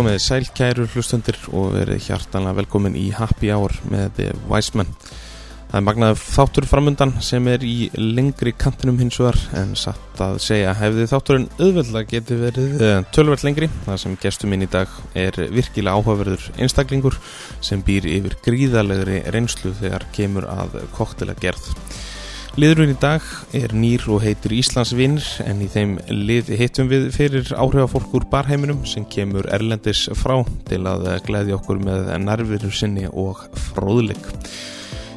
komið sælkæru hlustundir og verið hjartanlega velkomin í Happy Hour með Weisman. Það er magnaði þáttur framundan sem er í lengri kantinum hins vegar en satt að segja hefði þátturinn auðveldlega geti verið eh, tölvert lengri. Það sem gestum minn í dag er virkilega áhugaverður einstaklingur sem býr yfir gríðalegri reynslu þegar kemur að koktela gerð. Liðurinn í dag er nýr og heitir Íslandsvinnir en í þeim lið hittum við fyrir áhrifafólk úr barheiminum sem kemur erlendis frá til að gleyði okkur með nærviru sinni og fróðleik.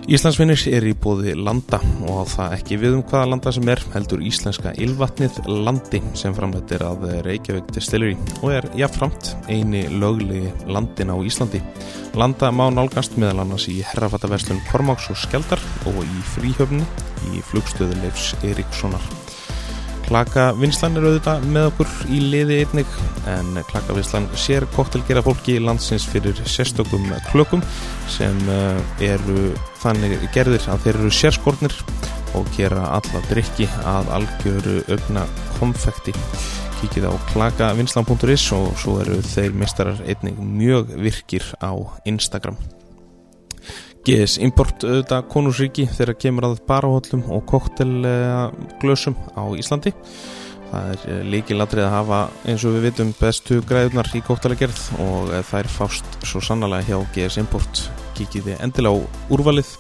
Íslandsvinnir er í bóði landa og það ekki við um hvaða landa sem er heldur íslenska ylvatnið landi sem framleitir að Reykjavík Distillery og er jafnframt eini lögli landin á Íslandi. Landa má nálgast meðal annars í herrafattaverslun Kormáks og Skeldar og í fríhjöfni í flugstöðuleifs Erikssonar. Klakavinslan er auðvitað með okkur í liði einnig en Klakavinslan sér koktelgera fólki landsins fyrir sérstökum klökum sem eh, eru þannig gerðir að þeir eru sérskornir og gera alla drikki að algjöru ögna konfekti. Kikið á klakavinslan.is og svo eru þeir mistarar einnig mjög virkir á Instagram. GS Import auðvitað konusríki þegar kemur að baráhöllum og koktelglösum á Íslandi. Það er eh, líkilatrið að hafa eins og við vitum bestu græðunar í koktelagerð og það er fást svo sannlega hjá GS Import. Kikiði endilega á úrvalið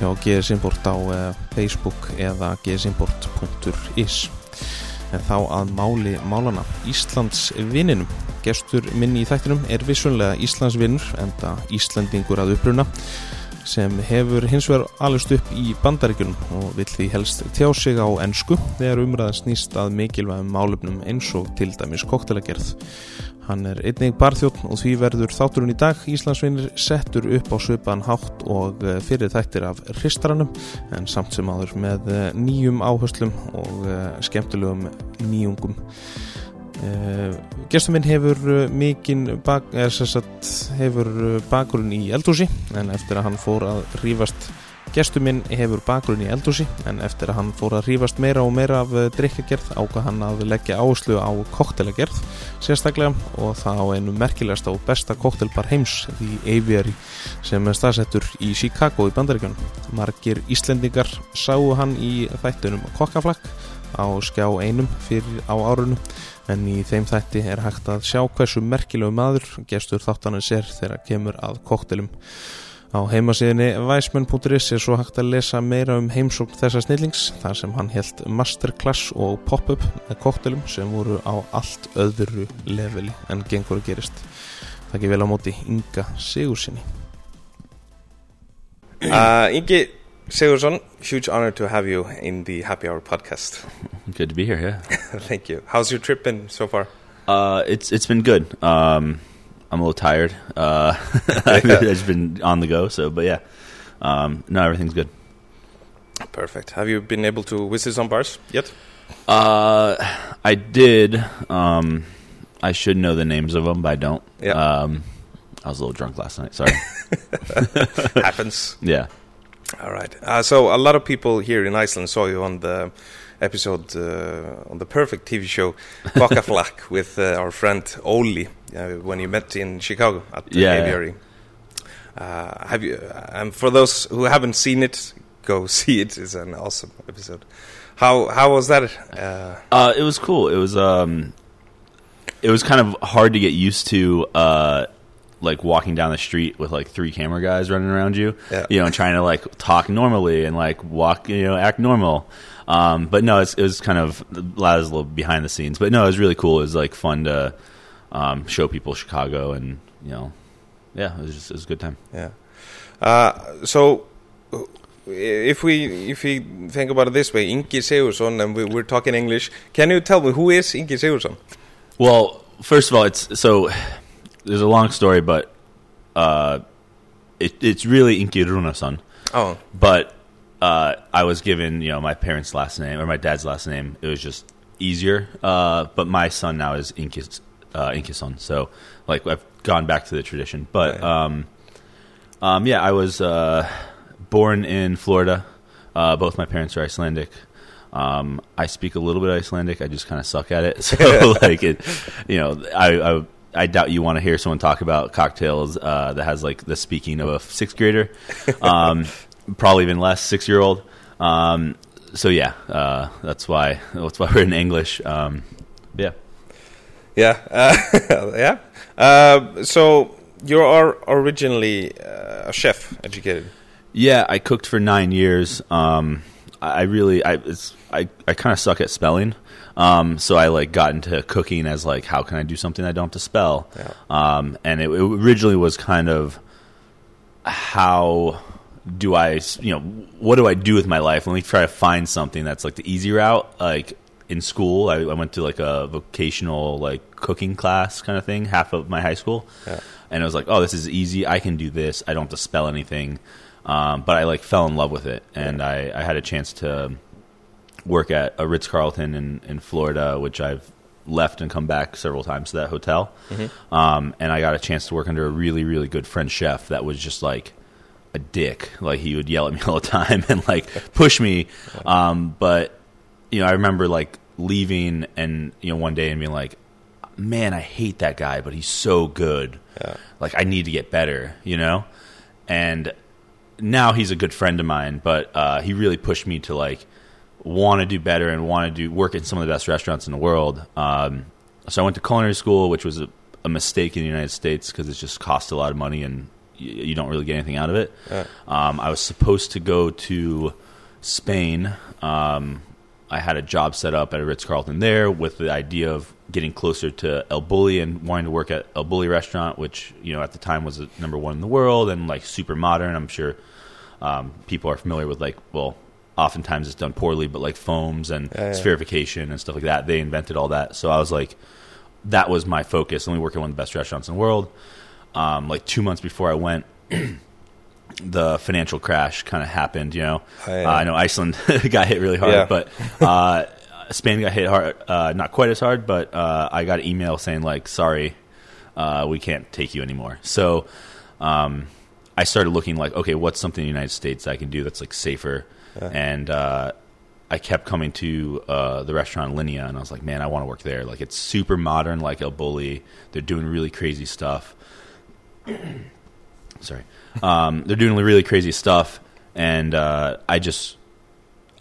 hjá GS Import á eh, Facebook eða gsimport.is en þá að máli málana Íslands vinninum gestur minni í þættinum er vissunlega Íslands vinnur en það Íslandingur að uppruna sem hefur hins vegar alveg upp í bandaríkunum og vill því helst tjá sig á ennsku þegar umræðan snýst að mikilvægum málefnum eins og til dæmis koktelagerð. Hann er einnig barþjótt og því verður þátturinn í dag Íslandsvinir settur upp á söpan hátt og eh, fyrir þættir af hristaranum en samt sem áður með eh, nýjum áherslum og eh, skemmtilegum nýjungum. Uh, gestur minn hefur uh, mikinn bak, hefur uh, bakgrunn í eldhúsi en eftir að hann fór að rífast gestur minn hefur bakgrunn í eldhúsi en eftir að hann fór að rífast meira og meira af drikkagerð ákvað hann að leggja áherslu á koktelagerð sérstaklega og það á einu merkilegast og besta koktelbar heims í Aviary sem er staðsettur í Chicago í bandaríkjunum. Margir Íslendingar sáu hann í þættunum kokkaflakk á skjá einum fyrir á árunum en í þeim þætti er hægt að sjá hversu merkilegu maður gestur þáttanins er þegar kemur að koktelum. Á heimasíðinni weisman.is er svo hægt að lesa meira um heimsókn þessa snillings þar sem hann held masterclass og pop-up með koktelum sem voru á allt öðru leveli en gengur að gerist. Það ekki vel á móti Inga Sigursinni. Uh, Ingi Sigurðsson, huge honor to have you in the Happy Hour podcast. Good to be here. Yeah. Thank you. How's your trip been so far? Uh, it's it's been good. Um, I'm a little tired. Uh, I've just been on the go. So, but yeah, um, no, everything's good. Perfect. Have you been able to visit some bars yet? Uh, I did. Um, I should know the names of them, but I don't. Yeah. Um, I was a little drunk last night. Sorry. Happens. Yeah. All right. Uh, so a lot of people here in Iceland saw you on the episode uh, on the perfect TV show Bakaflak with uh, our friend Oli uh, when you met in Chicago at the Yeah, aviary. Uh, have you? And for those who haven't seen it, go see it. It's an awesome episode. How how was that? Uh, Uh, it was cool. It was um, it was kind of hard to get used to. Like walking down the street with like three camera guys running around you, Yeah. you know, and trying to like talk normally and like walk, you know, act normal. Um, but no, it's, it was kind of a lot of a little behind the scenes. But no, it was really cool. It was like fun to um, show people Chicago, and you know, yeah, it was just it was a good time. Yeah. Uh, so, if we if we think about it this way, Ingi Sigurðsson, and we, we're talking English, can you tell me who is Ingi Sigurðsson? Well, first of all, it's so there's a long story, but uh, it, it's really Inki Runason. Oh, But uh, I was given, you know, my parents' last name or my dad's last name. It was just easier. Uh, but my son now is Inkis, uh, Inkison. So, like, I've gone back to the tradition. But, Yeah. um, um, yeah, I was uh, born in Florida. Uh, both my parents are Icelandic. Um, I speak a little bit Icelandic. I just kind of suck at it. So, like, it, you know, I, I I doubt you want to hear someone talk about cocktails uh, that has like the speaking of a sixth grader, um, probably even less six year old. Um, so yeah, uh, that's why that's why we're in English. Um, yeah. Yeah, uh, yeah. Uh, so you are originally uh, a chef, educated. Yeah, I cooked for nine years. Um, I really, I, it's, I, I kind of suck at spelling. Um, so I like got into cooking as like, how can I do something I don't have to spell? Yeah. Um, and it, it originally was kind of how do I, you know, what do I do with my life? Let me try to find something that's like the easy route. Like in school, I, I went to like a vocational like cooking class kind of thing, half of my high school, Yeah. and I was like, oh, this is easy. I can do this. I don't have to spell anything. Um, but I like fell in love with it, and I, I had a chance to work at a Ritz Carlton in, in Florida, which I've left and come back several times to that hotel. Um, and I got a chance to work under a really, really good French chef that was just like a dick. Like he would yell at me all the time and like push me. Um, but you know, I remember like leaving and you know one day and being like, "Man, I hate that guy, but he's so good. Yeah. Like I need to get better." You know, and now he's a good friend of mine, but uh, he really pushed me to like want to do better and want to do work in some of the best restaurants in the world. Um, so I went to culinary school, which was a, a mistake in the United States because it just cost a lot of money and you, you don't really get anything out of it. Um, I was supposed to go to Spain. Um, I had a job set up at a Ritz Carlton there with the idea of getting closer to El Bulli and wanting to work at El Bulli restaurant, which you know at the time was the number one in the world and like super modern. I'm sure um, people are familiar with like well, oftentimes it's done poorly, but like foams and Yeah, yeah. spherification and stuff like that. They invented all that, so I was like, that was my focus. Let me work at one of the best restaurants in the world. Um, like two months before I went, the financial crash kind of happened. You know, Oh, yeah. uh, I know Iceland got hit really hard, but uh, Spain got hit hard, uh, not quite as hard. But uh, I got an email saying like, "Sorry, uh, we can't take you anymore." So um, I started looking like, okay, what's something in the United States I can do that's like safer? And uh, I kept coming to uh, the restaurant Alinea, and I was like, man, I want to work there. Like it's super modern, like El Bulli. They're doing really crazy stuff. Sorry, um, they're doing really crazy stuff, and uh, I just.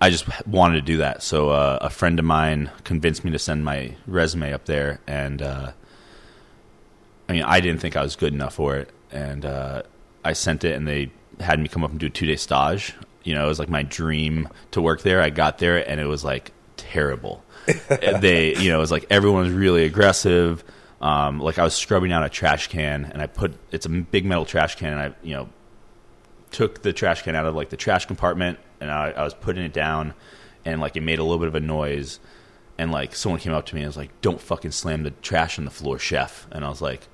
I just wanted to do that, so uh, a friend of mine convinced me to send my resume up there, and uh, I mean, I didn't think I was good enough for it, and uh, I sent it, and they had me come up and do a two day stage. You know, it was like my dream to work there. I got there, and it was like terrible. They, you know, it was like everyone was really aggressive. Um, like I was scrubbing out a trash can, and I put it's a big metal trash can, and I, you know, took the trash can out of like the trash compartment, and I, I was putting it down, and like it made a little bit of a noise, and like someone came up to me and was like, "Don't fucking slam the trash on the floor, chef," and I was like.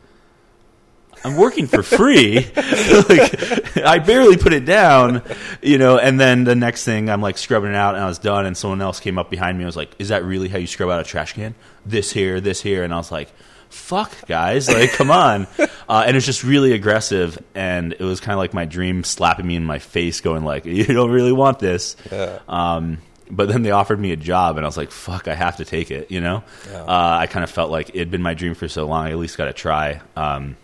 I'm working for free. like, I barely put it down, you know. And then the next thing, I'm like scrubbing it out, and I was done. And someone else came up behind me. and was like, "Is that really how you scrub out a trash can? This here, this here." And I was like, "Fuck, guys! Like, come on!" Uh, and it's just really aggressive, and it was kind of like my dream slapping me in my face, going like, "You don't really want this." Yeah. Um, but then they offered me a job, and I was like, "Fuck, I have to take it." You know, Yeah. uh, I kind of felt like it had been my dream for so long. I at least got to try. Um,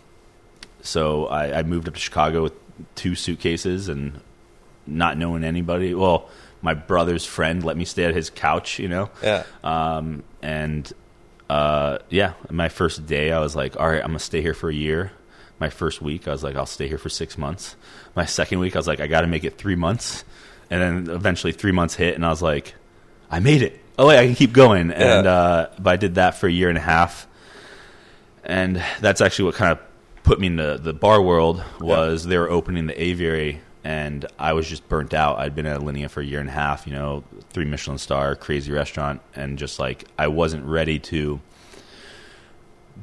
so I, I moved up to Chicago with two suitcases and not knowing anybody. Well, my brother's friend let me stay at his couch. You know, Yeah. um, and uh, yeah, my first day, I was like, all right, I'm gonna stay here for a year. My first week, I was like, I'll stay here for six months. My second week, I was like, I got to make it three months, and then eventually three months hit, and I was like, I made it. Oh wait, I can keep going, and uh, but I did that for a year and a half, and that's actually what kind of put me in the, the bar world was they were opening the aviary and I was just burnt out. I'd been at Alinea for a year and a half, you know, three Michelin star, crazy restaurant, and just like I wasn't ready to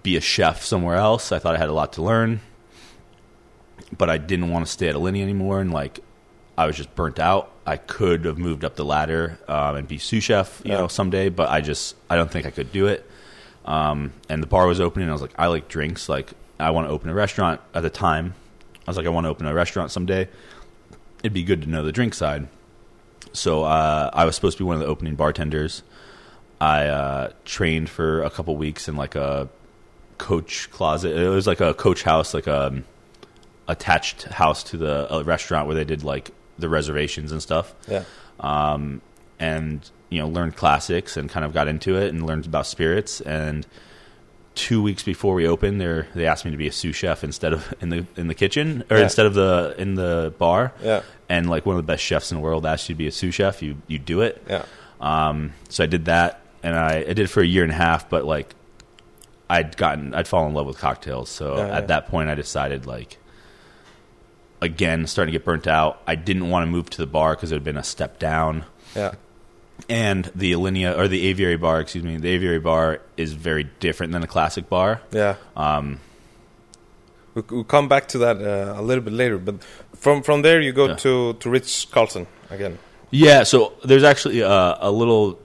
be a chef somewhere else. I thought I had a lot to learn, but I didn't want to stay at Alinea anymore, and like I was just burnt out. I could have moved up the ladder um, and be sous chef, you Yeah. know, someday, but I just I don't think I could do it. Um, and the bar was opening. And I was like, I like drinks. Like I want to open a restaurant. At the time, I was like, I want to open a restaurant someday. It'd be good to know the drink side. So uh, I was supposed to be one of the opening bartenders. I uh, trained for a couple weeks in like a coach closet. It was like a coach house, like a um, attached house to the a restaurant where they did like the reservations and stuff. Yeah. Um, and you know, learned classics and kind of got into it and learned about spirits. And two weeks before we opened, they they asked me to be a sous chef instead of in the in the kitchen or Yeah. instead of the in the bar. Yeah. And like one of the best chefs in the world asked you to be a sous chef, you you do it. Yeah. Um, so I did that, and I, I did it for a year and a half. But like, I'd gotten, I'd fallen in love with cocktails. So Yeah, at yeah. that point, I decided like, again, starting to get burnt out. I didn't want to move to the bar because it had been a step down. Yeah. And the Alinea or the Aviary bar, excuse me, the Aviary bar is very different than a classic bar. Yeah. Um, We- We'll come back to that uh, a little bit later, but from from there you go Yeah. to to Ritz Carlton again. Yeah, so there's actually a, a little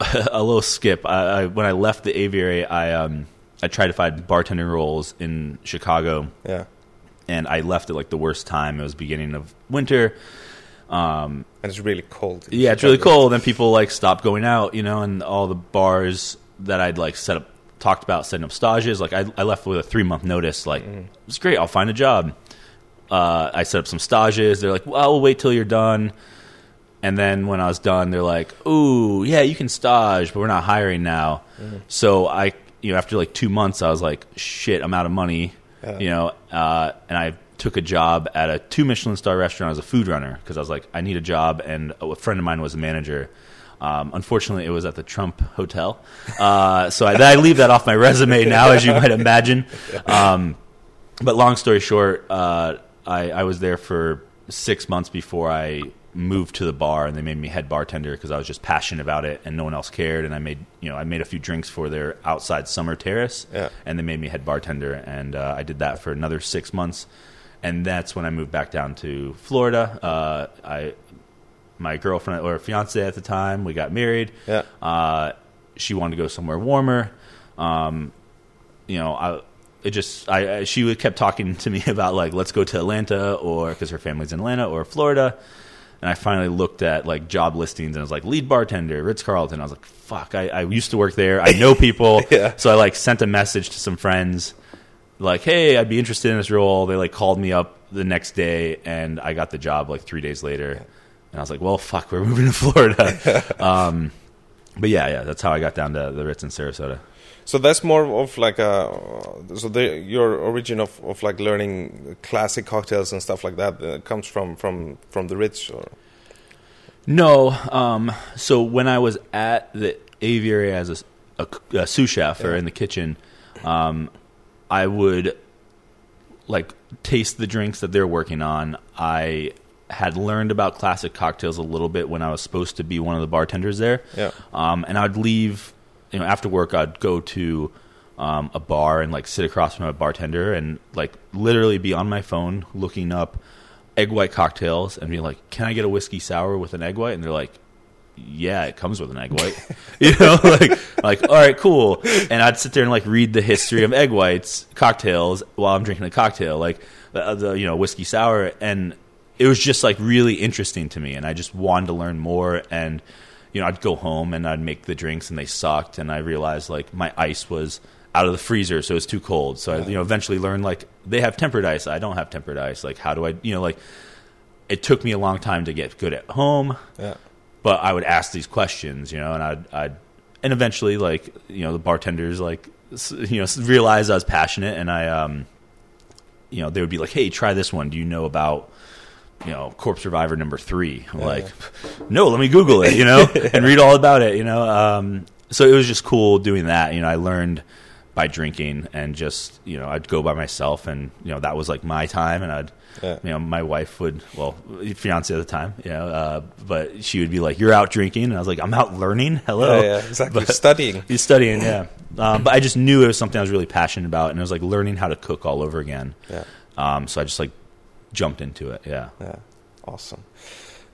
a little skip. I, I, when I left the aviary, I um, I tried to find bartending roles in Chicago, Yeah, and I left at like the worst time. It was beginning of winter. Um, and it's really cold. yeah, it's really cold. Then people like stop going out, you know, and all the bars that I'd like set up, talked about setting up stages. Like I, I left with a three month notice. Like it's great. I'll find a job. Uh, I set up some stages. They're like, well, we'll wait till you're done. And then when I was done, they're like, "Ooh, yeah, you can stage, but we're not hiring now." So I, you know, after like two months, I was like, "Shit, I'm out of money," Yeah. you know. Uh, and I took a job at a two Michelin star restaurant as a food runner because I was like, I need a job, and a friend of mine was a manager. Um, unfortunately, it was at the Trump Hotel, uh, so I, I leave that off my resume now, as you might imagine. Um, but long story short, uh, I, I was there for six months before I moved to the bar, and they made me head bartender because I was just passionate about it, and no one else cared. And I made you know I made a few drinks for their outside summer terrace, Yeah. and they made me head bartender, and uh, I did that for another six months, and that's when I moved back down to Florida. Uh, I my girlfriend or fiance at the time, we got married. Yeah. Uh, she wanted to go somewhere warmer. Um, you know, I it just I, I she kept talking to me about like let's go to Atlanta or because her family's in Atlanta or Florida. And I finally looked at like job listings and I was like lead bartender, Ritz Carlton. I was like, fuck, I, I used to work there. I know people. Yeah. So I like sent a message to some friends like, hey, I'd be interested in this role. They like called me up the next day and I got the job like three days later. And I was like, well, fuck, we're moving to Florida. um, but yeah, yeah, that's how I got down to the Ritz in Sarasota. So that's more of like a so the your origin of, of like learning classic cocktails and stuff like that uh, comes from from from the Ritz or No. Um, so when I was at the aviary as a, a, a sous chef or in the kitchen, um, I would like taste the drinks that they're working on. I had learned about classic cocktails a little bit when I was supposed to be one of the bartenders there. Yeah. Um, and I'd leave, you know, after work, I'd go to um, a bar and like sit across from a bartender and like literally be on my phone looking up egg white cocktails and be like, "Can I get a whiskey sour with an egg white?" And they're like, "Yeah, it comes with an egg white." you know, like like all right, cool. And I'd sit there and like read the history of egg whites cocktails while I'm drinking a cocktail, like the, the you know whiskey sour, and it was just like really interesting to me, and I just wanted to learn more. And you know, I'd go home and I'd make the drinks, and they sucked, and I realized like my ice was out of the freezer, so it was too cold. So I, you know, eventually learned like they have tempered ice, I don't have tempered ice. Like, how do I, you know, like it took me a long time to get good at home yeah but I would ask these questions, you know, and I'd, I'd and eventually, like, you know, the bartenders, like, you know, realized I was passionate, and I, um, you know, they would be like, "Hey, try this one. Do you know about, you know, Corpse Reviver number three? I'm like, no, let me Google it, you know, and read all about it, you know. Um, so it was just cool doing that. You know, I learned by drinking and just, you know, I'd go by myself, and you know, that was like my time, and I'd Yeah. you know, my wife would, well, fiance at the time, you know, uh, but she would be like, "You're out drinking," and I was like, "I'm out learning." Hello, yeah, yeah exactly But- studying He's studying, yeah. Um, but I just knew it was something I was really passionate about, and it was like learning how to cook all over again. yeah Um, so I just like jumped into it. Yeah. yeah awesome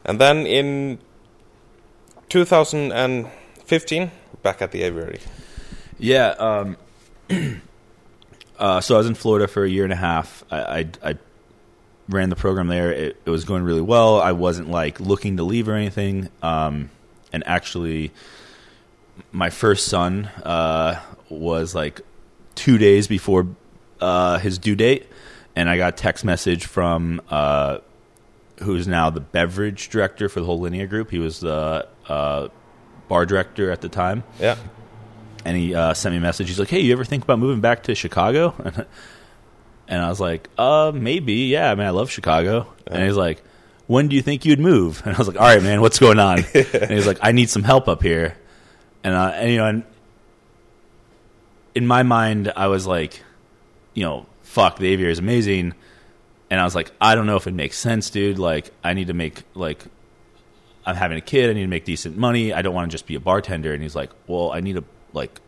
and then in 2015 back at the aviary Yeah. Um, uh, so I was in Florida for a year and a half. I, I, I ran the program there. It, it was going really well. I wasn't like looking to leave or anything. Um, and actually, my first son uh, was like two days before uh, his due date, and I got a text message from uh, who's now the beverage director for the whole Alinea Group. He was the uh, bar director at the time, Yeah. and he uh, sent me a message. He's like, "Hey, you ever think about moving back to Chicago?" and I was like, "Uh, maybe. Yeah, I mean, I love Chicago." And he's like, "When do you think you'd move?" And I was like, "All right, man, what's going on?" and he's like, "I need some help up here." And, uh, and you know, and in my mind, I was like, you know, fuck, the aviary is amazing. And I was like, I don't know if it makes sense, dude. Like, I need to make like I'm having a kid. I need to make decent money. I don't want to just be a bartender. And he's like, well, I need to, like.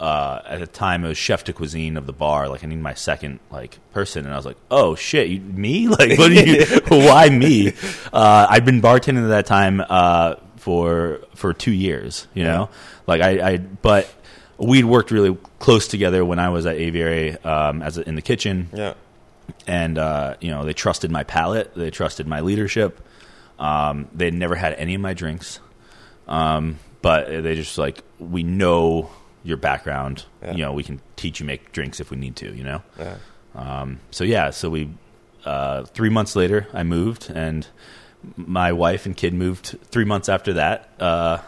Uh, at the time, it was chef de cuisine of the bar. Like, I need my second like person, and I was like, "Oh shit, you, me? Like, what do you? why me?" Uh, I'd been bartending at that time uh, for for two years. You know, like I, I, but we'd worked really close together when I was at Aviary um, as a, in the kitchen Yeah. and uh, you know they trusted my palate, they trusted my leadership. Um, they'd never had any of my drinks, um, but they just like we know your background. Yeah. You know, we can teach you make drinks if we need to. You know, Yeah. um, so yeah. So we uh, three months later, I moved, and my wife and kid moved three months after that. Uh,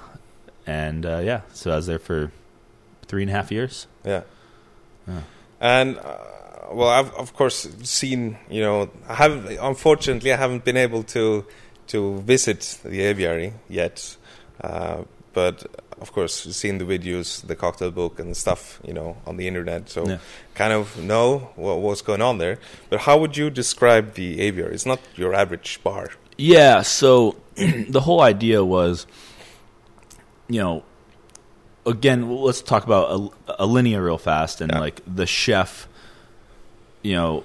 and uh, yeah, so I was there for three and a half years. Yeah. And uh, well, I've of course seen. You know, I haven't. Unfortunately, I haven't been able to to visit the aviary yet. Uh, but of course, seen the videos, the cocktail book, and stuff. You know, on the internet. So Yeah. kind of know what, what's going on there. But how would you describe the aviary? It's not your average bar. Yeah, so the whole idea was, you know, again, let's talk about a, Alinea real fast and Yeah. like the chef. You know,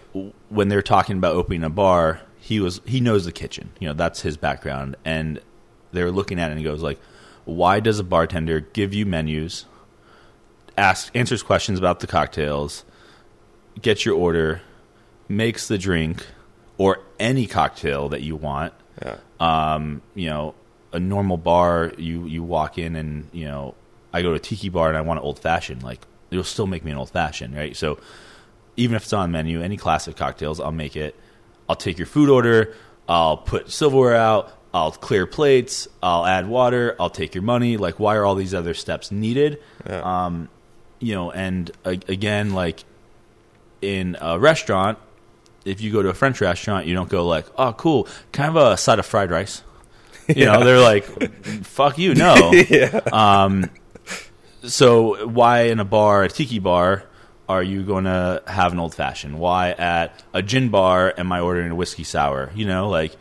when they're talking about opening a bar, he was he knows the kitchen. You know, that's his background, and they're looking at it and he goes like, "Why does a bartender give you menus, ask answers questions about the cocktails, gets your order, makes the drink, or any cocktail that you want?" Yeah. um, you know, a normal bar, you you walk in and you know, I go to a tiki bar and I want an old fashioned. Like it'll still make me an old fashioned, right? So even if it's on menu, any classic cocktails, I'll make it. I'll take your food order. I'll put silverware out. I'll clear plates. I'll add water. I'll take your money. Like, why are all these other steps needed? Yeah. Um, you know, and uh, again, like in a restaurant, if you go to a French restaurant, you don't go like, "Oh, cool, kind of a side of fried rice?" You know, they're like, "Fuck you, no." Um, so why in a bar, a tiki bar, are you going to have an old fashioned? Why at a gin bar am I ordering a whiskey sour? You know, like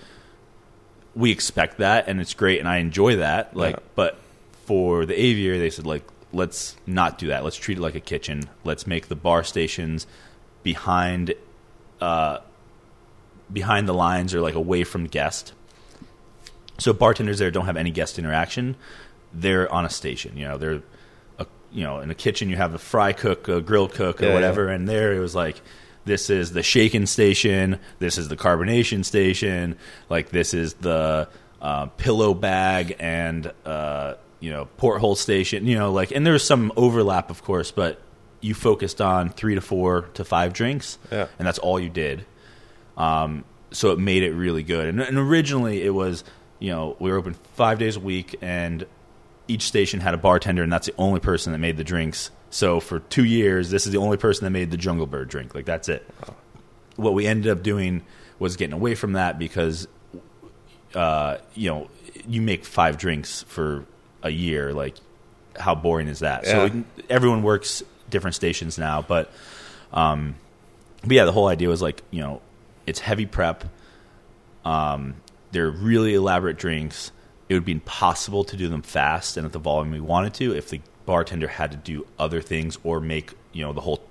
we expect that, and it's great, and I enjoy that. Like, Yeah. but for the aviary, they said like, let's not do that. Let's treat it like a kitchen. Let's make the bar stations behind, uh, behind the lines or like away from guest. So bartenders there don't have any guest interaction. They're on a station. You know, they're a, you know in a kitchen. You have a fry cook, a grill cook, or Yeah, whatever. And there it was like, this is the shaken station. This is the carbonation station. Like this is the uh, pillow bag and uh, you know porthole station. You know, like and there's some overlap, of course, but you focused on three to four to five drinks, Yeah. and that's all you did. Um, so it made it really good. And, and originally it was, you know, we were open five days a week, and each station had a bartender, and that's the only person that made the drinks. So for two years, this is the only person that made the Jungle Bird drink. Like that's it. What we ended up doing was getting away from that because, uh, you know, you make five drinks for a year. Like, how boring is that? So we- everyone works different stations now, but um, but yeah, the whole idea was like, you know, it's heavy prep. Um, they're really elaborate drinks. It would be impossible to do them fast and at the volume we wanted to if the bartender had to do other things or make you know the whole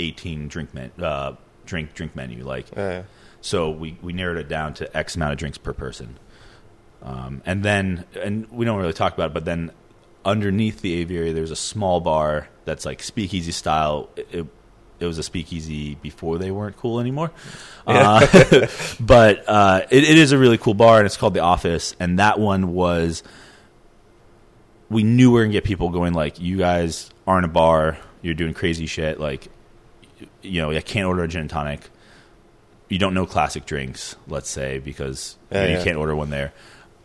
eighteen drink men, uh, drink drink menu. Like, Yeah. so we we narrowed it down to X amount of drinks per person. Um, and then, and we don't really talk about it, but then underneath the aviary, there's a small bar that's like speakeasy style. It, it, it was a speakeasy before they weren't cool anymore. Uh, but uh, it, it is a really cool bar, and it's called The Office. And that one was, we knew we were going to get people going like, you guys aren't a bar. you're doing crazy shit like you know, I can't order a gin and tonic. You don't know classic drinks, let's say, because you, know, Yeah, you yeah. can't order one there.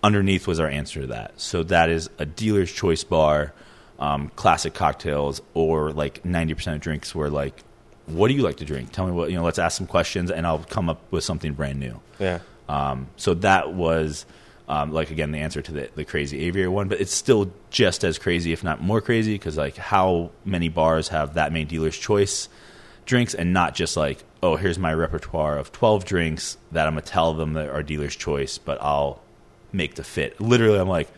Underneath was our answer to that. So that is a dealer's choice bar, um, classic cocktails, or like 90% of drinks were like, what do you like to drink? Tell me what, you know, let's ask some questions and I'll come up with something brand new. Yeah. Um, so that was, um, like again, the answer to the, the crazy aviary one, but it's still just as crazy, if not more crazy, because like how many bars have that many dealer's choice drinks and not just like, oh, here's my repertoire of 12 drinks that I'm going to tell them that are dealer's choice, but I'll make the fit. Literally, I'm like,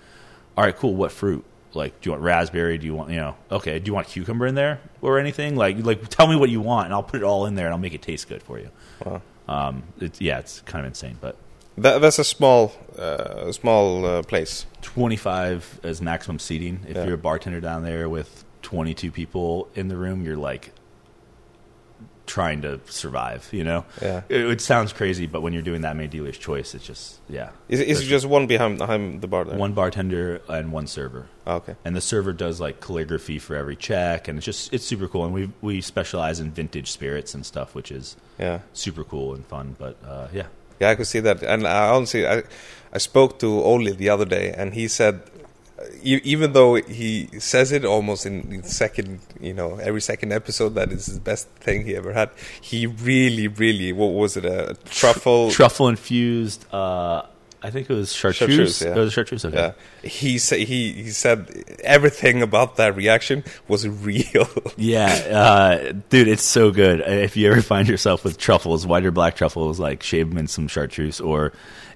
all right, cool. What fruit? Like, do you want raspberry? Do you want, you know, okay, do you want cucumber in there or anything? Like, like tell me what you want and I'll put it all in there and I'll make it taste good for you. Wow. Um, it's, yeah, it's kind of insane, but That, that's a small, uh, small uh, place. 25 as maximum seating. If Yeah. you're a bartender down there with 22 people in the room, you're like trying to survive, you know? Yeah. It, it sounds crazy, but when you're doing that many dealer's choice, it's just, yeah. Is, is it just one behind, behind the bar there? One bartender and one server. Oh, okay. And the server does like calligraphy for every check, and it's just, it's super cool. And we, we specialize in vintage spirits and stuff, which is Yeah. super cool and fun, but uh, yeah. Yeah, I could see that. And I honestly, I, I spoke to Oli the other day, and he said, even though he says it almost in, in second, you know, every second episode that is the best thing he ever had, he really, really, what was it, a truffle? Truffle infused, uh, I think it was chartreuse. Chartreuse, yeah. It was chartreuse, okay. yeah, he said he he said everything about that reaction was real. Yeah, uh, dude, it's so good. If you ever find yourself with truffles, white or black truffles, like shave them in some chartreuse or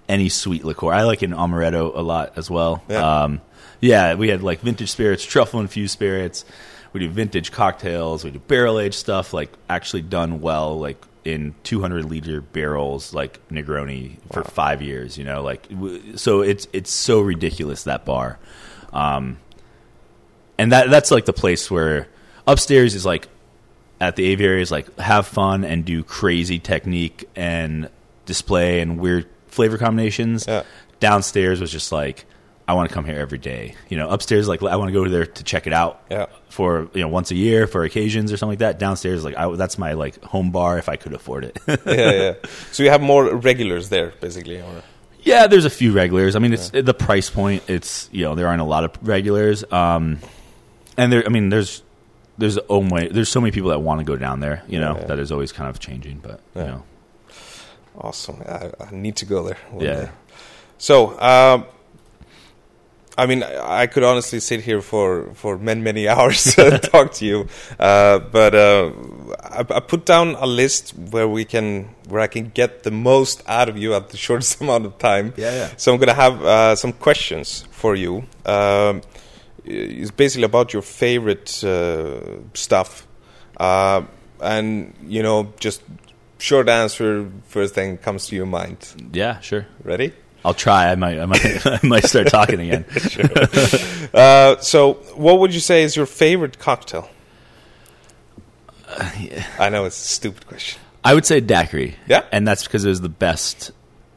any sweet liqueur. I like an amaretto a lot as well. Yeah. Um, yeah, we had like vintage spirits, truffle infused spirits. We do vintage cocktails. We do barrel aged stuff, like actually done well, like in 200 liter barrels, like Negroni for five years. You know, like so it's it's so ridiculous that bar. Um, and that that's like the place where upstairs is like at the aviary is like have fun and do crazy technique and display and weird flavor combinations. Yeah. Downstairs was just like I want to come here every day. You know, upstairs like I want to go there to check it out. Yeah. For you know once a year for occasions or something like that. Downstairs like I, that's my like home bar if I could afford it. yeah, yeah. So you have more regulars there, basically. Or, Yeah, there's a few regulars. I mean, it's the price point. It's you know there aren't a lot of regulars, um, and there. I mean, there's there's own way. There's so many people that want to go down there. You know Yeah. that is always kind of changing, but Yeah. you know, awesome. I, I need to go there. Yeah. day. So, um, I mean, I I could honestly sit here for, for many, many hours and talk to you. Uh, but uh, I, I put down a list where we can, where I can get the most out of you at the shortest amount of time. Yeah, yeah. So I'm gonna have uh, some questions for you. Um, it's basically about your favorite uh, stuff, uh, and you know, just short answer. First thing comes to your mind. yeah, sure. Ready? I'll try. I might. I might. I might start talking again. Uh, so, what would you say is your favorite cocktail? I know it's a stupid question. I would say daiquiri. Yeah? and that's because it was the best.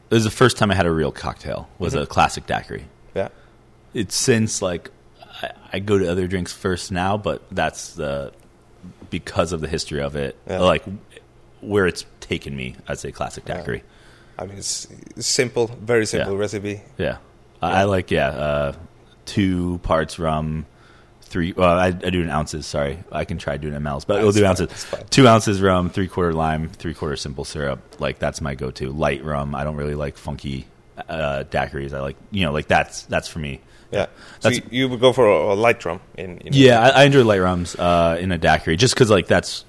It was the first time I had a real cocktail. Was Mm-hmm. a classic daiquiri. Yeah, it's since like I, I go to other drinks first now, but that's the because of the history of it, Yeah. like where it's taken me. I'd say classic Yeah. I mean it's simple, very simple Yeah. recipe. Yeah, I, I like yeah, uh, two parts rum, three. Well, I, I do it in ounces. Sorry, I can try doing it in mLs, but we'll do ounces. Two ounces rum, three quarter lime, three quarter simple syrup. Like that's my go-to. Light rum. I don't really like funky uh, daiquiris. I like you know like that's that's for me. Yeah, so That's- you, you would go for a, a light rum in, in Yeah, I, I enjoy light rums uh, in a daiquiri just because like that's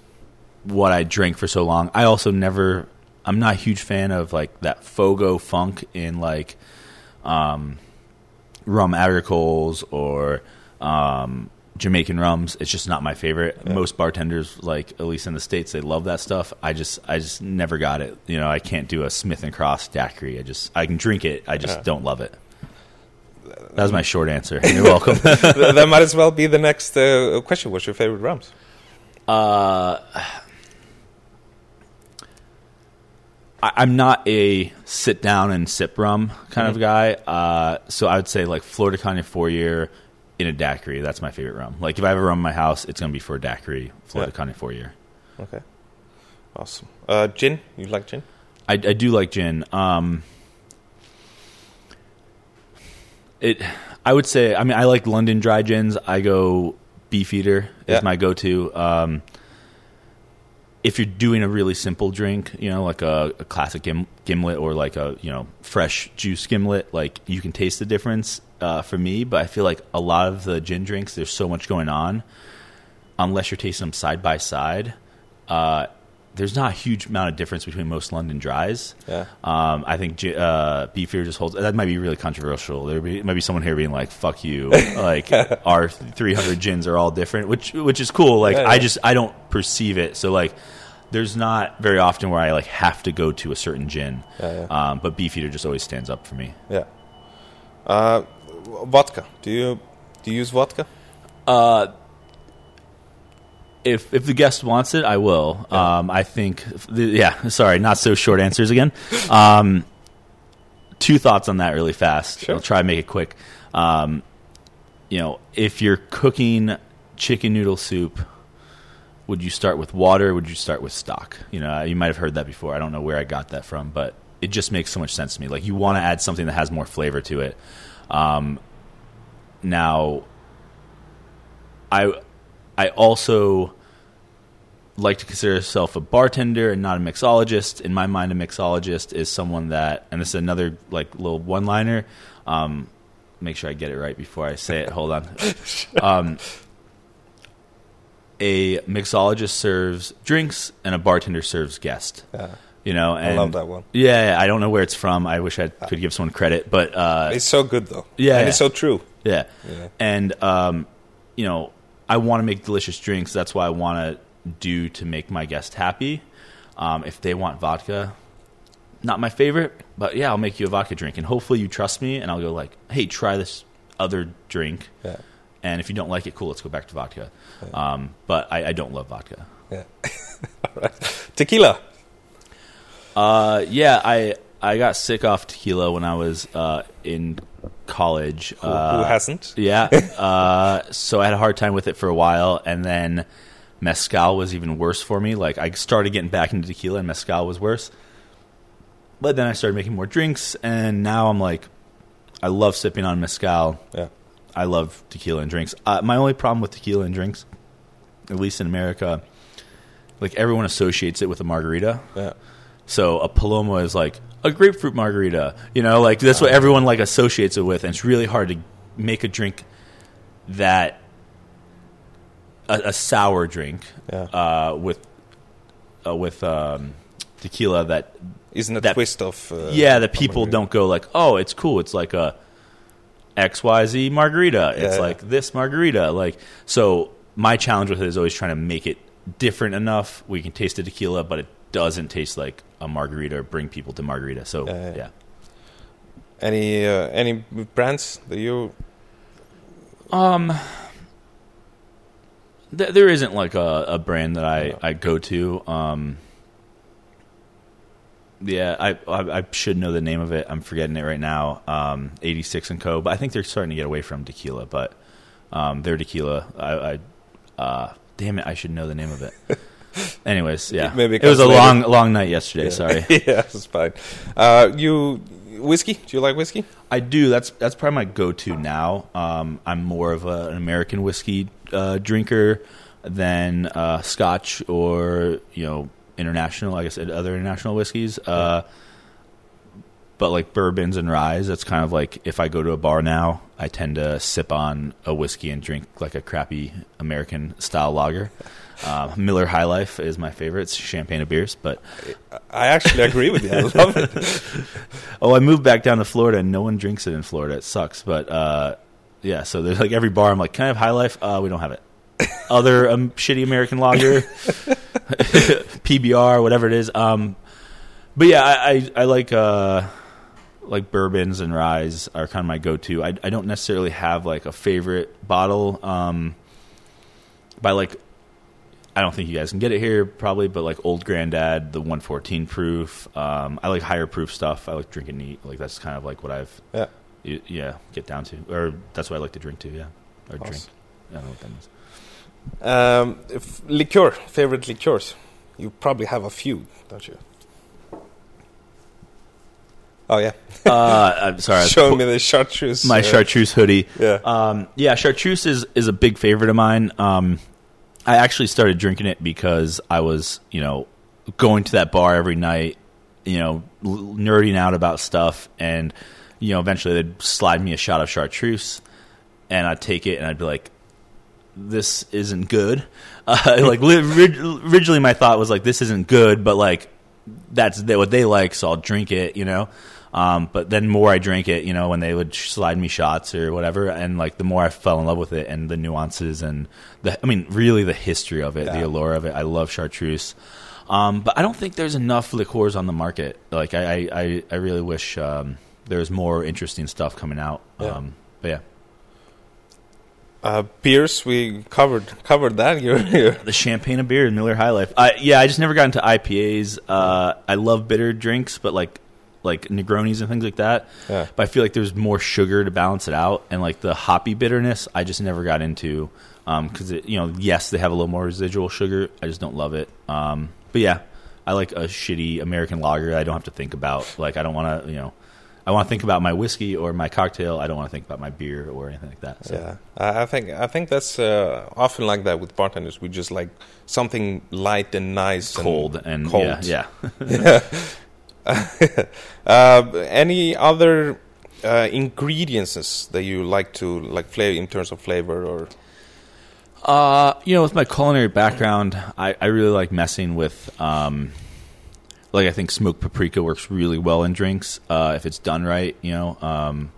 what I drank for so long. I also never. I'm not a huge fan of like that hogo funk in like um, rum agricoles or um, Jamaican rums. It's just not my favorite. Most bartenders, like at least in the states, they love that stuff. I just, I just never got it. You know, I can't do a Smith and Cross daiquiri. I just, I can drink it. I just Yeah. don't love it. That was my short answer. You're welcome. That might as well be the next uh, question. What's your favorite rums? Uh, I, I'm not a sit down and sip rum kind of guy. Uh, so I would say like Flor de Caña four year, in a daiquiri. That's my favorite rum. Like if I have a rum in my house, it's gonna be for a daiquiri, Florida Yeah. Four year. Okay. Awesome. Uh, gin? You like gin? I, I do like gin. Um, it, I would say. I mean, I like London dry gins. I go Beefeater Yeah. is my go-to. Um, if you're doing a really simple drink, you know, like a, a classic gim, gimlet or like a you know fresh juice gimlet, like you can taste the difference uh, for me. But I feel like a lot of the gin drinks, there's so much going on. Unless you're tasting them side by side, uh, there's not a huge amount of difference between most London dries. Yeah. Um, I think uh, Beefeater just holds. That might be really controversial. There be, might be someone here being like, "Fuck you!" like our 300 gins are all different, which which is cool. Like Yeah, yeah. I just I don't perceive it. So like, there's not very often where I like have to go to a certain gin. Yeah, yeah. Um, but Beefeater just always stands up for me. Yeah. Uh, vodka. Do you do you use vodka? If if the guest wants it, I will. Um, I think. Yeah. Sorry, not so short answers again. Um, two thoughts on that really fast. Sure. I'll try and make it quick. Um, you know, if you're cooking chicken noodle soup, would you start with water? Or would you start with stock? You know, you might have heard that before. I don't know where I got that from, but it just makes so much sense to me. Like you want to add something that has more flavor to it. Um, now, I I also like to consider myself a bartender and not a mixologist. In my mind, a mixologist is someone that, and this is another like little one liner. Um, make sure I get it right before I say it. Hold on. Um, a mixologist serves drinks, and a bartender serves guests. Yeah. You know, and love that one. Yeah, yeah, I don't know where it's from. I wish I could give someone credit, but uh, It's so good though. Yeah, And yeah. it's so true. yeah. Yeah. And um, you know, I want to make delicious drinks. That's why I want to do to make my guest happy. Um, if they want vodka, not my favorite, but yeah, I'll make you a vodka drink, and hopefully you trust me, and I'll go like, hey, try this other drink, Yeah. and if you don't like it, cool, let's go back to vodka. Um, but I, I don't love vodka. Yeah. Right. Tequila. Uh, yeah, I I got sick off tequila when I was uh, in college. Who, uh, who hasn't? Yeah. Uh, so I had a hard time with it for a while, and then mezcal was even worse for me. Like I started getting back into tequila, and mezcal was worse. But then I started making more drinks, and now I'm like, I love sipping on mezcal. Yeah. I love tequila and drinks. Uh, my only problem with tequila and drinks, at least in America, like everyone associates it with a margarita. Yeah. So a paloma is like a grapefruit margarita. You know, like that's what everyone like associates it with, and it's really hard to make a drink that a, a sour drink Yeah. uh, with uh, with um, tequila that Isn't a that- twist of uh, yeah that people don't go like oh it's cool. It's like a XYZ margarita. It's Yeah, like this margarita. Like so my challenge with it is always trying to make it different enough. We can taste the tequila but it doesn't taste like a margarita or bring people to margarita so Yeah, Any uh, any brands that you? Um, th- there isn't like a, a brand that I, I go to. Um, yeah, I, I I should know the name of it. I'm forgetting it right now. Um, 86 and Co. But I think they're starting to get away from tequila. But um, their tequila, I, I uh, damn it, I should know the name of it. Anyways, yeah, Maybe it it was a later. long long night yesterday. Yeah. Sorry. yeah, it's fine. Uh, you whiskey? Do you like whiskey? I do. That's that's probably my go-to now. Um, I'm more of a, an American whiskey uh, drinker than uh, Scotch or you know international. Like I said, other international whiskeys. Uh, but like bourbons and ryes, that's kind of like if I go to a bar now, I tend to sip on a whiskey and drink like a crappy American style lager. Uh, Miller High Life is my favorite. It's champagne of beers, but I actually agree with you. I love it. Oh, I moved back down to Florida, and no one drinks it in Florida. It sucks, but uh, yeah. So there's like every bar. I'm like, can I have High Life? Uh, we don't have it. Other um, shitty American lager, PBR, whatever it is. Um, but yeah, I, I, I like uh, like bourbons and ryes are kind of my go-to. I, I don't necessarily have like a favorite bottle. Um, by like, I don't think you guys can get it here probably, but like Old Granddad, the 114 proof. Um, I like higher proof stuff. I like drinking neat. Like that's kind of like what I've Yeah. y- yeah get down to, or that's what I like to drink to. Yeah. or Awesome. drink. I don't know what that means. Um, if liqueur, favorite liqueurs. You probably have a few, don't you? Oh yeah, uh, I'm sorry. Show me the chartreuse. my uh, chartreuse hoodie. Yeah. Um, yeah, chartreuse is, is a big favorite of mine. Um, I actually started drinking it because I was, you know, going to that bar every night, you know, nerding out about stuff, and you know, eventually they'd slide me a shot of chartreuse, and I'd take it and I'd be like, "This isn't good." Uh, like li- originally, my thought was like, "This isn't good," but like that's th- what they like, so I'll drink it, you know. Um, but then more I drank it, you know, when they would slide me shots or whatever, and like the more I fell in love with it and the nuances and the, I mean, really the history of it, the allure of it. I love chartreuse. Um, but I don't think there's enough liqueurs on the market. Like I, I, I, I really wish um, there was more interesting stuff coming out. Yeah. Um, but yeah, Uh, beers, we covered covered that. You're, you're the champagne of beer, Miller High Life. I, yeah, I just never got into IPAs. Uh, I love bitter drinks, but like like Negronis and things like that. Yeah. But I feel like there's more sugar to balance it out, and like the hoppy bitterness, I just never got into. Because it you know, yes, they have a little more residual sugar. I just don't love it. Um, but yeah, I like a shitty American lager. I don't have to think about. Like I don't want to, you know. I want to think about my whiskey or my cocktail. I don't want to think about my beer or anything like that. So. Yeah, I I think I think that's uh, often like that with bartenders. We just like something light and nice, Cold and, cold. yeah, yeah. uh, any other uh, ingredients that you like to like flavor in terms of flavor or Uh, you know, with my culinary background, I, I really like messing with, um, like I think smoked paprika works really well in drinks uh, if it's done right. You know, um,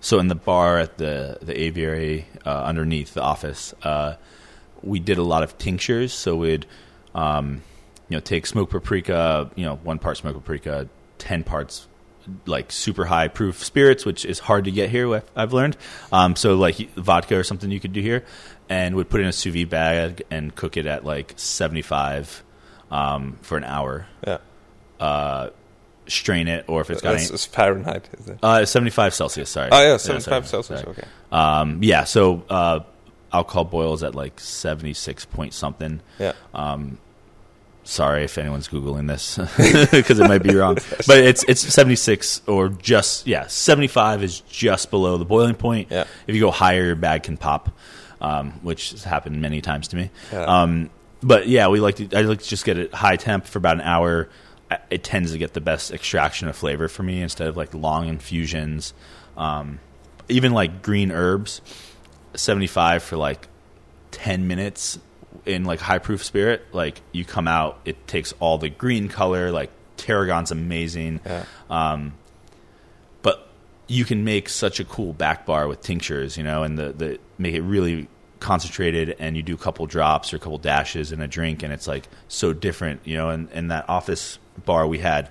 so in the bar at the the aviary uh, underneath the office, uh, we did a lot of tinctures. So we'd, um, you know, take smoked paprika, you know, one part smoked paprika, ten parts like super high proof spirits, which is hard to get here. I've- I've learned. Um, so like vodka or something you could do here, and would put it in a sous vide bag and cook it at like seventy five um, for an hour. yeah, Uh, strain it, or if it's got that's, any, that's Fahrenheit. Is it? uh, seventy five Celsius. Sorry. Oh yeah, seventy five Celsius. sorry. Okay. Um, yeah. So uh, alcohol boils at like seventy six point something. Yeah. Sorry if anyone's googling this because it might be wrong, but it's it's 76 or just yeah 75 is just below the boiling point. Yeah. If you go higher, your bag can pop, um, which has happened many times to me. Yeah. Um, but yeah, we like to I like to just get it high temp for about an hour. It tends to get the best extraction of flavor for me instead of like long infusions. Um, even like green herbs, 75 for like 10 minutes in like high proof spirit like you come out it takes all the green color like tarragon's amazing. Yeah. um, but you can make such a cool back bar with tinctures you know and the, the make it really concentrated and you do a couple drops or a couple dashes in a drink and it's like so different you know and, and that office bar we had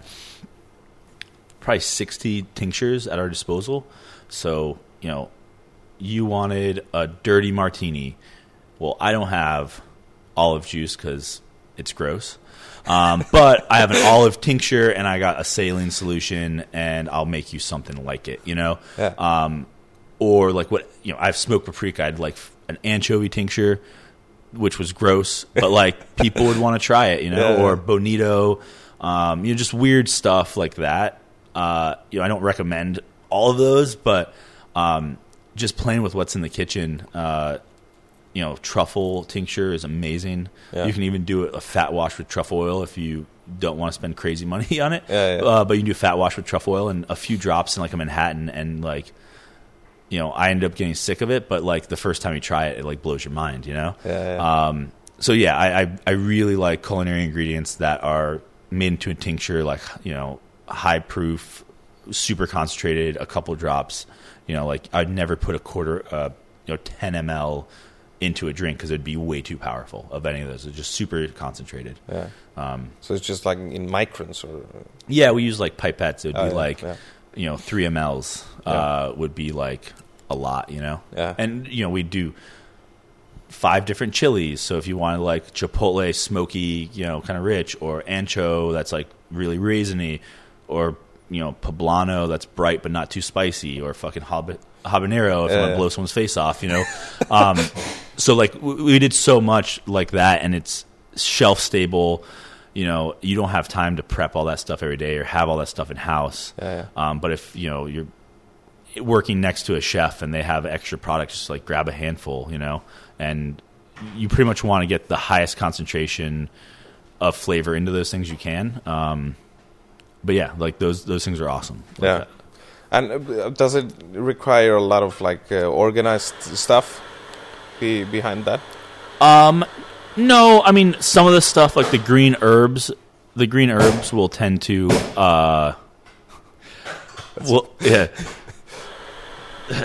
probably 60 tinctures at our disposal. So you know you wanted a dirty martini. Well i don't have olive juice because it's gross. Um, but i have an olive tincture and i got a saline solution and i'll make you something like it you know? Yeah. um, or like what you know i've smoked paprika. I'd like an anchovy tincture which was gross but like people would want to try it you know? Yeah. or bonito um, you know just weird stuff like that. Uh, you know i don't recommend all of those but um, just playing with what's in the kitchen uh, you know truffle tincture is amazing. Yeah. you can even do a fat wash with truffle oil if you don't want to spend crazy money on it. Yeah, yeah. Uh, but you can do a fat wash with truffle oil and a few drops in like a manhattan and like you know i end up getting sick of it but like the first time you try it it like blows your mind you know? Um, so yeah I, I i really like culinary ingredients that are made into a tincture like you know high proof super concentrated a couple drops. You know like i'd never put a quarter uh, you know 10 ml into a drink because it'd be way too powerful of any of those it's just super concentrated yeah. um, So it's just like in microns or yeah we use like pipettes it would Oh, be yeah, like yeah. you know three mls uh, would be like a lot you know Yeah. and you know we do five different chilies so if you wanted like chipotle smoky you know kind of rich or ancho that's like really raisiny or you know poblano that's bright but not too spicy, or fucking hab- habanero if you want Yeah. to blow someone's face off. You know, um, so like we did so much like that, and it's shelf stable. You know, you don't have time to prep all that stuff every day or have all that stuff in house. Yeah, Um, but if you know you're working next to a chef and they have extra products, just like grab a handful, you know, and you pretty much want to get the highest concentration of flavor into those things you can. Um, but yeah, like those those things are awesome. Like Yeah. that. And uh, does it require a lot of like uh, organized stuff be behind that? Um, no, I mean some of the stuff like the green herbs, the green herbs will tend to uh, well, yeah.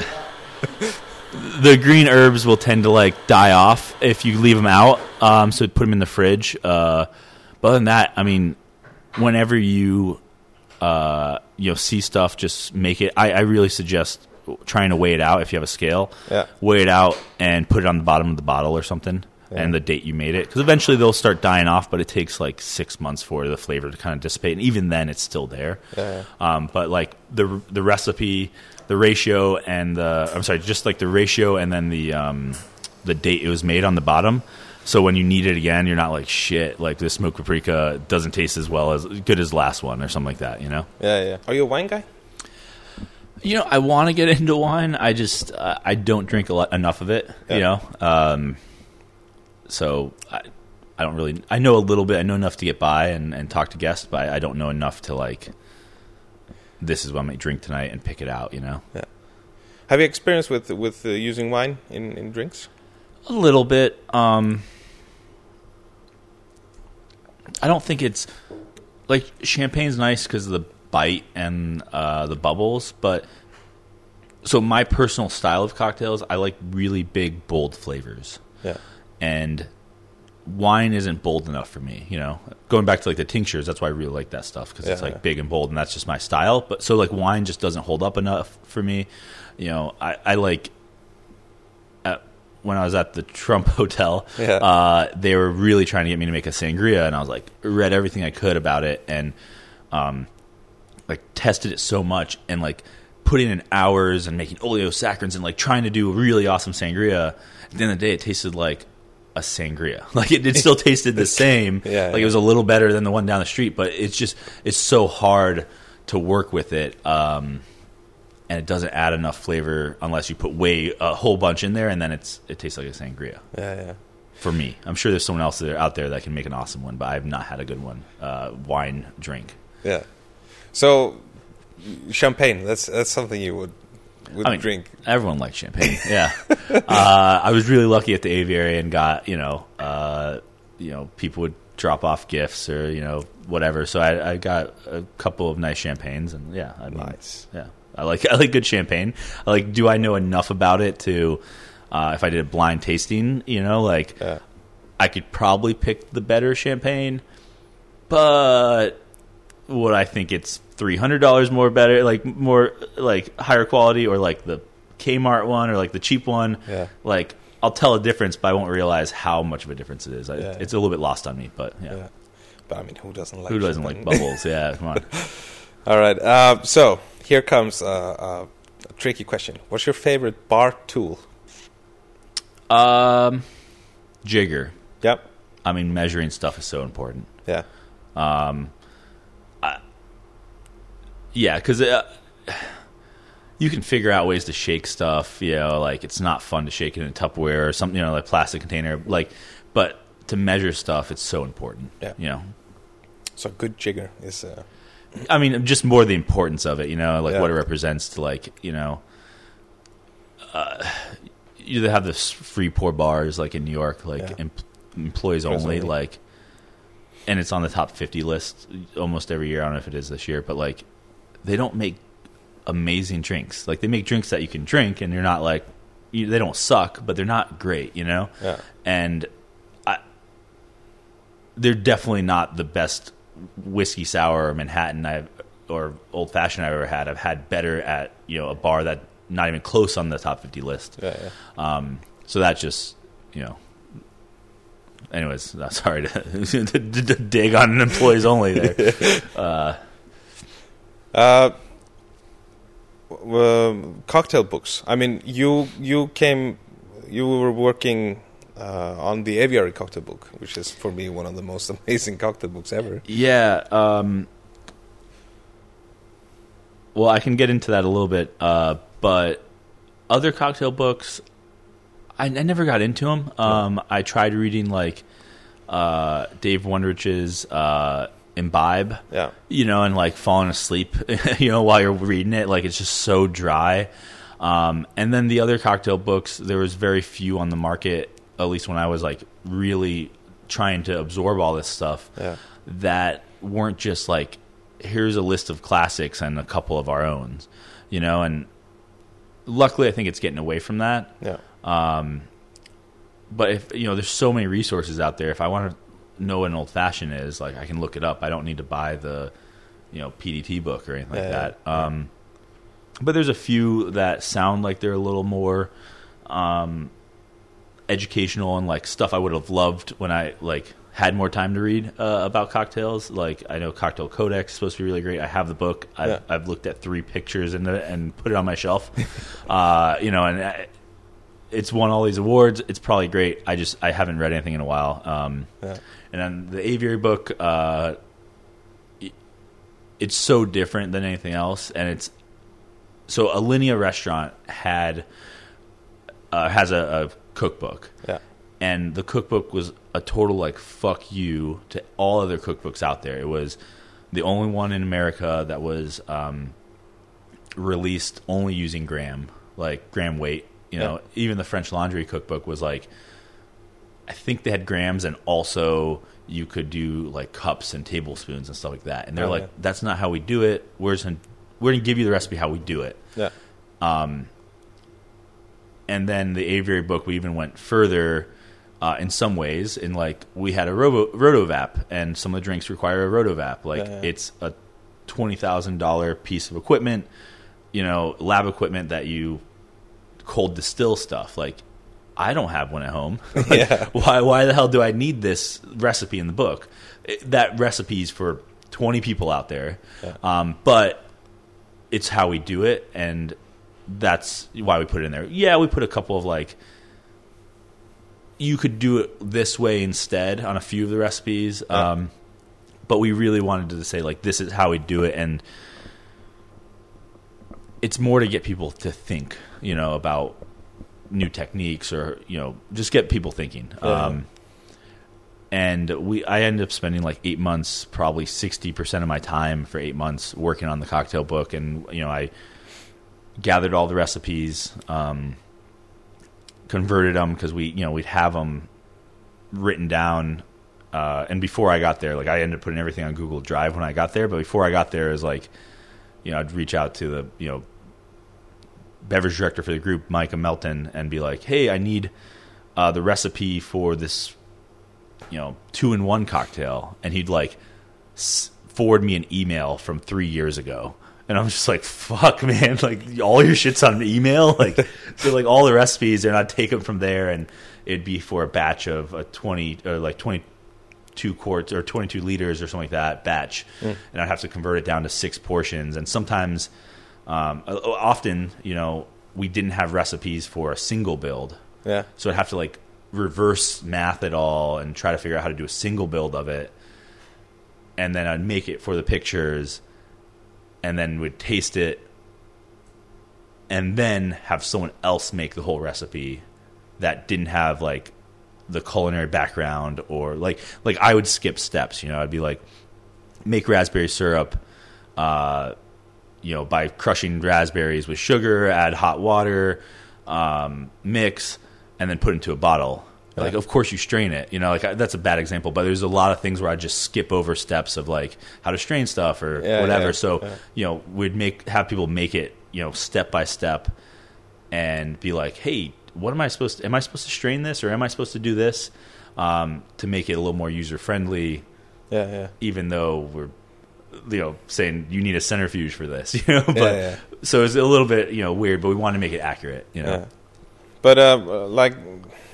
the green herbs will tend to like die off if you leave them out. Um, so put them in the fridge. Uh, but other than that, I mean, whenever you uh, you know see stuff, just make it. I, I really suggest trying to weigh it out if you have a scale. Yeah. Weigh it out and put it on the bottom of the bottle or something. Yeah. And the date you made it, because eventually they'll start dying off, but it takes like six months for the flavor to kind of dissipate, and even then, it's still there. Yeah, Um, but like the the recipe, the ratio, and the I'm sorry, just like the ratio, and then the um, the date it was made on the bottom. So when you need it again, you're not like shit. Like this smoked paprika doesn't taste as well as good as last one, or something like that. You know. Yeah, yeah. Are you a wine guy? You know, I want to get into wine. I just uh, I don't drink a lot enough of it. Yeah. You know, um, so I, I don't really. I know a little bit. I know enough to get by and, and talk to guests, but I, I don't know enough to like. This is what I might drink tonight and pick it out. You know, Yeah. Have you experience with with uh, using wine in in drinks? a little bit. Um, I don't think it's like champagne's nice because of the bite and uh, the bubbles, but so my personal style of cocktails, I like really big, bold flavors, Yeah, and wine isn't bold enough for me. You know, going back to like the tinctures, that's why I really like that stuff because it's like yeah. big and bold, and that's just my style. But so like wine just doesn't hold up enough for me. You know, I, I like when I was at the Trump Hotel, Yeah. uh, they were really trying to get me to make a sangria, and I was like, read everything I could about it, and um, like tested it so much, and like putting in hours and making oleo-saccharums and like trying to do a really awesome sangria. At the end of the day, it tasted like a sangria. Like it, it still tasted the same. Yeah, like yeah. it was a little better than the one down the street, but it's just it's so hard to work with it. Um, and it doesn't add enough flavor unless you put way a whole bunch in there, and then it's it tastes like a sangria. yeah, yeah. For me, I'm sure there's someone else there, out there that can make an awesome one, but I've not had a good one. Uh, wine drink. Yeah. So, champagne. That's that's something you would would I mean, drink. Everyone likes champagne. Yeah, uh, I was really lucky at the aviary and got you know, uh, you know, people would drop off gifts or you know whatever. So I, I got a couple of nice champagnes, and yeah, I mean, Nice. Yeah, I like I like good champagne. I like, do I know enough about it to, uh, if I did a blind tasting, you know, like Yeah. I could probably pick the better champagne, but would I think it's three hundred dollars more better, like more like higher quality, or like the Kmart one, or like the cheap one? Yeah. Like I'll tell a difference, but I won't realize how much of a difference it is. I, Yeah. It's a little bit lost on me, but yeah. Yeah. But I mean, who doesn't like Who doesn't like bubbles? Yeah, come on. All right. Uh, so here comes uh, uh, a tricky question. What's your favorite bar tool? Um, jigger. Yep. I mean, measuring stuff is so important. Yeah. Um, yeah, because uh, you can figure out ways to shake stuff. You know, like it's not fun to shake it in a Tupperware or something. You know, like plastic container. Like, but to measure stuff, it's so important. Yeah. You know, So a good jigger is. Uh, I mean, just more the importance of it. You know, like Yeah. what it represents to like you know. Uh, you have this free pour bars like in New York, like Yeah. em- employees only. like, and it's on the top fifty list almost every year. I don't know if it is this year, but like, they don't make amazing drinks. Like they make drinks that you can drink, and you're not like, you, they don't suck, but they're not great. You know, yeah. and I, they're definitely not the best whiskey sour or Manhattan I've or old fashioned I've ever had. I've had better at you know a bar that not even close on the top fifty list. Yeah. Yeah. Um, so that just you know. Anyways, sorry to, to, to dig on employees only there. Uh, Uh, cocktail books. I mean, you you came, you were working uh, on the aviary cocktail book, which is for me one of the most amazing cocktail books ever. Yeah. Um, well, I can get into that a little bit, uh, but other cocktail books, I, I never got into them. Um, I tried reading like uh, Dave Wondrich's uh, Imbibe, Yeah, you know, and like falling asleep, you know, while you're reading it. Like it's just so dry. Um, and then the other cocktail books, there was very few on the market, at least when I was like really trying to absorb all this stuff yeah, that weren't just like here's a list of classics and a couple of our own, you know. And luckily, I think it's getting away from that. yeah, Um, but if you know, there's so many resources out there. If I want to know what an old fashioned is, like I can look it up. I don't need to buy the you know PDT book or anything like Yeah, that. Um, but there's a few that sound like they're a little more um, educational and like stuff I would have loved when I like had more time to read uh, about cocktails. Like I know Cocktail Codex is supposed to be really great. I have the book. I've, Yeah. I've looked at three pictures in it and put it on my shelf. uh, you know, and I, it's won all these awards. It's probably great. I just I haven't read anything in a while. Um, yeah, and then the aviary book, uh, it's so different than anything else, and it's so Alinea Restaurant had uh, has a, a cookbook, yeah, and the cookbook was a total like fuck you to all other cookbooks out there. It was the only one in America that was um, released only using gram, like gram weight. You know, even the French Laundry cookbook was like, I think they had grams, and also you could do like cups and tablespoons and stuff like that. And they're Oh, like, yeah. that's not how we do it. We're just gonna, we're gonna give you the recipe how we do it. yeah, Um, and then the aviary book, we even went further uh, in some ways. In like, we had a robo, rotovap, and some of the drinks require a rotovap. Like, Yeah, yeah. it's a twenty thousand dollar piece of equipment, you know, lab equipment that you cold distill stuff. Like, I don't have one at home. Like, Yeah. Why? Why the hell do I need this recipe in the book? It, that recipe's for twenty people out there, Yeah. um, but it's how we do it, and that's why we put it in there. Yeah, we put a couple of like you could do it this way instead on a few of the recipes. Yeah. Um, but we really wanted to say like this is how we do it, and it's more to get people to think, you know, about new techniques or you know just get people thinking. Yeah. Um, and we, I ended up spending like eight months, probably sixty percent of my time for eight months working on the cocktail book, and you know I gathered all the recipes, um, converted them because we, you know, we'd have them written down. Uh, and before I got there, like I ended up putting everything on Google Drive when I got there. But before I got there, was like, you know, I'd reach out to the, you know, beverage director for the group, Micah Melton, and be like, "Hey, I need uh, the recipe for this, you know, two in one cocktail," and he'd like s- forward me an email from three years ago. And I'm just like, fuck, man! Like all your shit's on email. Like, so like all the recipes, and I'd take them from there, and it'd be for a batch of a twenty or like twenty two quarts or 22 liters or something like that batch and i'd have to convert it down to six portions and sometimes um, often you know we didn't have recipes for a single build. Yeah, so i'd have to like reverse math it all and try to figure out how to do a single build of it. And then i'd make it for the pictures and then would taste it and then have someone else make the whole recipe that didn't have like the culinary background or like like I would skip steps. You know, I'd be like make raspberry syrup, uh, you know, by crushing raspberries with sugar, add hot water, um, mix, and then put into a bottle. Like, of course, you strain it. You know, like I, that's a bad example, but there's a lot of things where I just skip over steps of like how to strain stuff or Yeah, whatever. yeah, so, yeah. you know, we'd make have people make it, you know, step by step, and be like, hey, what am I supposed to? Am I supposed to strain this or am I supposed to do this um, to make it a little more user friendly? yeah, yeah. Even though we're you know saying you need a centrifuge for this, you know, but yeah. so it's a little bit you know weird, but we want to make it accurate, you know. Yeah. But um, uh, like,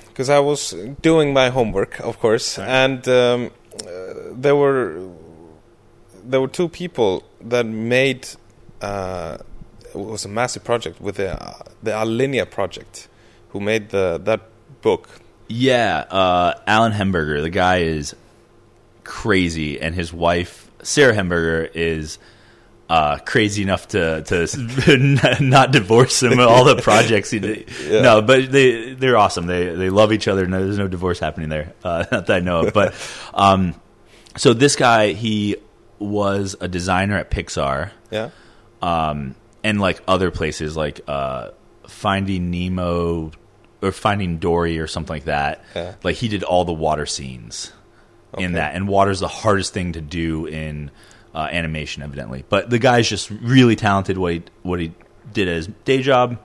because I was doing my homework, of course, Right. and um, uh, there were there were two people that made uh, it was a massive project with the uh, the Alinea project, who made the that book. Yeah, uh, Allen Hemberger, the guy is crazy, and his wife Sarah Hemberger is uh, crazy enough to to not divorce him. All the projects, he did. Yeah. no, but they they're awesome. They they love each other. No, there's no divorce happening there, uh, not that I know of. But um, so this guy, he was a designer at Pixar Yeah, um, and like other places like uh, Finding Nemo or Finding Dory or something like that. Yeah. Like he did all the water scenes in that, and water's the hardest thing to do in uh, animation, evidently. But the guy's just really talented. What he what he did at his day job,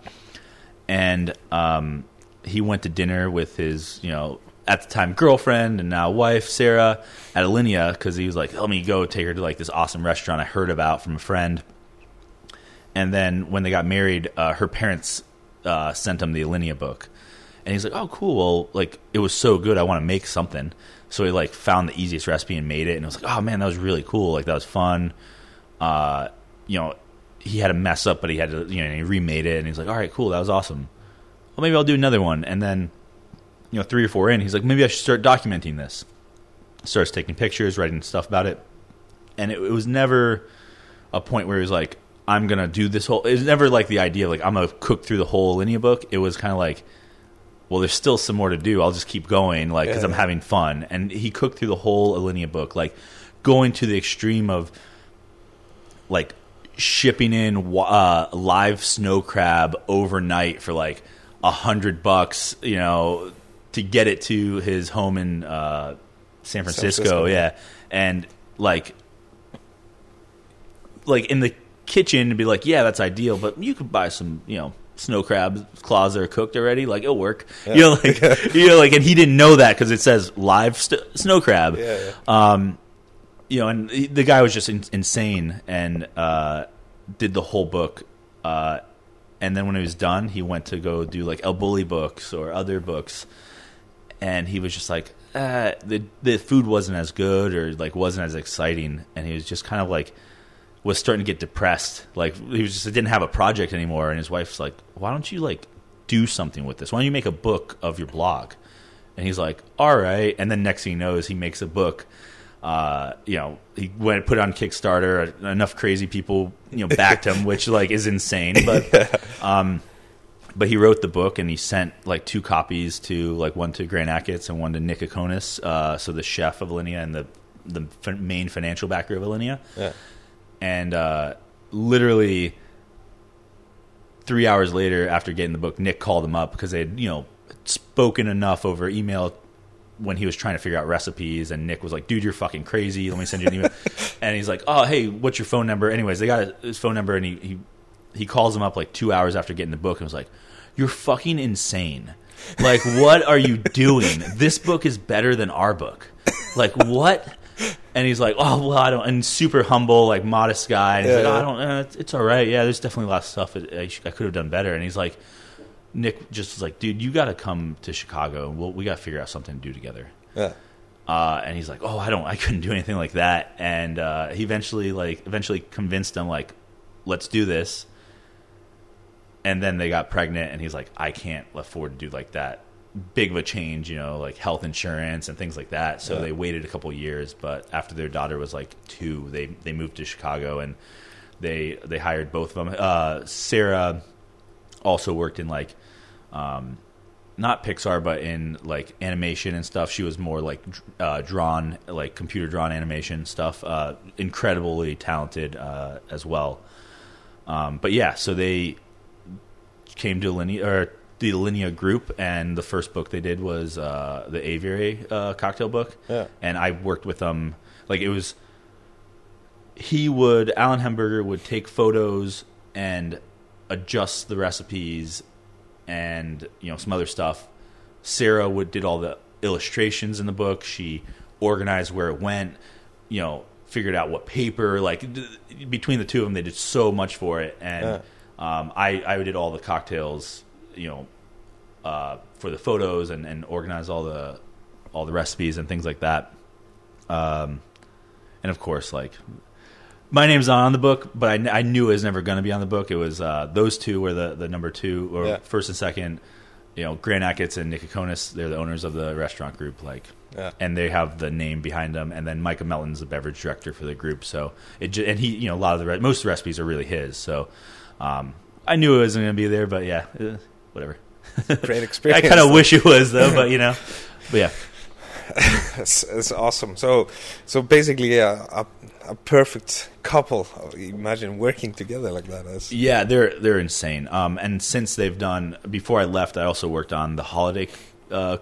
and um, he went to dinner with his you know at the time girlfriend and now wife Sarah at Alinea because he was like, let me go take her to like this awesome restaurant I heard about from a friend. And then when they got married, uh, her parents uh, sent him the Alinea book, and he's like, "Oh, cool. Well, like it was so good. I want to make something." So he like found the easiest recipe and made it, and it was like, "Oh man, that was really cool. Like that was fun." Uh, you know, he had a mess up, but he had to, you know, he remade it, and he's like, "All right, cool. That was awesome. Well, maybe I'll do another one." And then, you know, three or four in, he's like, "Maybe I should start documenting this." Starts taking pictures, writing stuff about it, and it, it was never a point where he was like, I'm gonna do this whole. It was never like the idea like I'm gonna cook through the whole Alinea book. It was kind of like, well, there's still some more to do. I'll just keep going, like because Yeah. I'm having fun. And he cooked through the whole Alinea book, like going to the extreme of like shipping in uh, live snow crab overnight for like a hundred bucks, you know, to get it to his home in uh, San Francisco. Francisco, yeah, and like like in the kitchen to be like, yeah, that's ideal, but you could buy some, you know, snow crab claws are cooked already. Like it'll work. You know, like you know, like, and he didn't know that because it says live st- snow crab. Yeah, yeah. Um, you know, and he- the guy was just in- insane and uh, did the whole book. Uh, and then when he was done, he went to go do like El Bulli books or other books, and he was just like, uh, the the food wasn't as good or like wasn't as exciting, and he was just kind of like was starting to get depressed. Like he was just didn't have a project anymore, and his wife's like, "Why don't you like do something with this? Why don't you make a book of your blog?" And he's like, "All right." And then next thing he knows, he makes a book. Uh, you know, he went put it on Kickstarter. Enough crazy people, you know, backed him, which like is insane. But um, but he wrote the book and he sent like two copies to like one to Grant Achatz and one to Nick Kokonas, uh, so the chef of Alinea and the the f- main financial backer of Alinea Yeah. And uh, literally three hours later after getting the book nick called him up because they had you know spoken enough over email when he was trying to figure out recipes. And nick was like dude you're fucking crazy. Let me send you an email. And he's like oh hey what's your phone number? Anyways they got his phone number and he, he he calls him up like two hours after getting the book and was like you're fucking insane. Like what are you doing? This book is better than our book. Like what and he's like, "Oh well, I don't." And super humble, like modest guy. And he's Yeah, like, oh, "I don't. Uh, it's, it's all right. Yeah, there's definitely a lot of stuff that I, I could have done better." And he's like, Nick just was like, "Dude, you got to come to Chicago. We'll, we got to figure out something to do together." Yeah. Uh, and he's like, "Oh, I don't. I couldn't do anything like that." And uh, he eventually, like, eventually convinced him, like, "Let's do this." And then they got pregnant, and he's like, "I can't afford to do like that." Big of a change, you know, like health insurance and things like that. So Yeah. they waited a couple years, but after their daughter was like two, they they moved to Chicago and they they hired both of them. Uh, Sarah also worked in like um, not Pixar, but in like animation and stuff. She was more like uh, drawn, like computer drawn animation stuff. Uh, incredibly talented uh, as well. Um, but yeah, so they came to Alinea or the Alinea group, and the first book they did was uh, the Aviary uh, cocktail book. Yeah. And I worked with them. Like it was, he would Allen Hemberger would take photos and adjust the recipes and you know some other stuff. Sarah would did all the illustrations in the book. She organized where it went. You know, figured out what paper. Like d- between the two of them, they did so much for it. And um, I I did all the cocktails. You know, uh, for the photos and and organized all the all the recipes and things like that. Um, and of course, like My name's not on the book, but I, I knew it was never going to be on the book. It was uh, those two were the, the number two or Yeah. first and second. You know, Grant Achatz and Nick Kokonas, they're the owners of the restaurant group. Like, Yeah. and they have the name behind them. And then Micah Melton's the beverage director for the group. So it and he, you know, a lot of the re- most of the recipes are really his. So um, I knew it wasn't going to be there, but yeah, eh, whatever. Great experience. I kind of wish it was though, but you know, but yeah. it's, it's awesome. So, so basically, a, a, a perfect couple. Imagine working together like that. That's, Yeah, they're they're insane. Um, and since they've done before I left, I also worked on the holiday uh,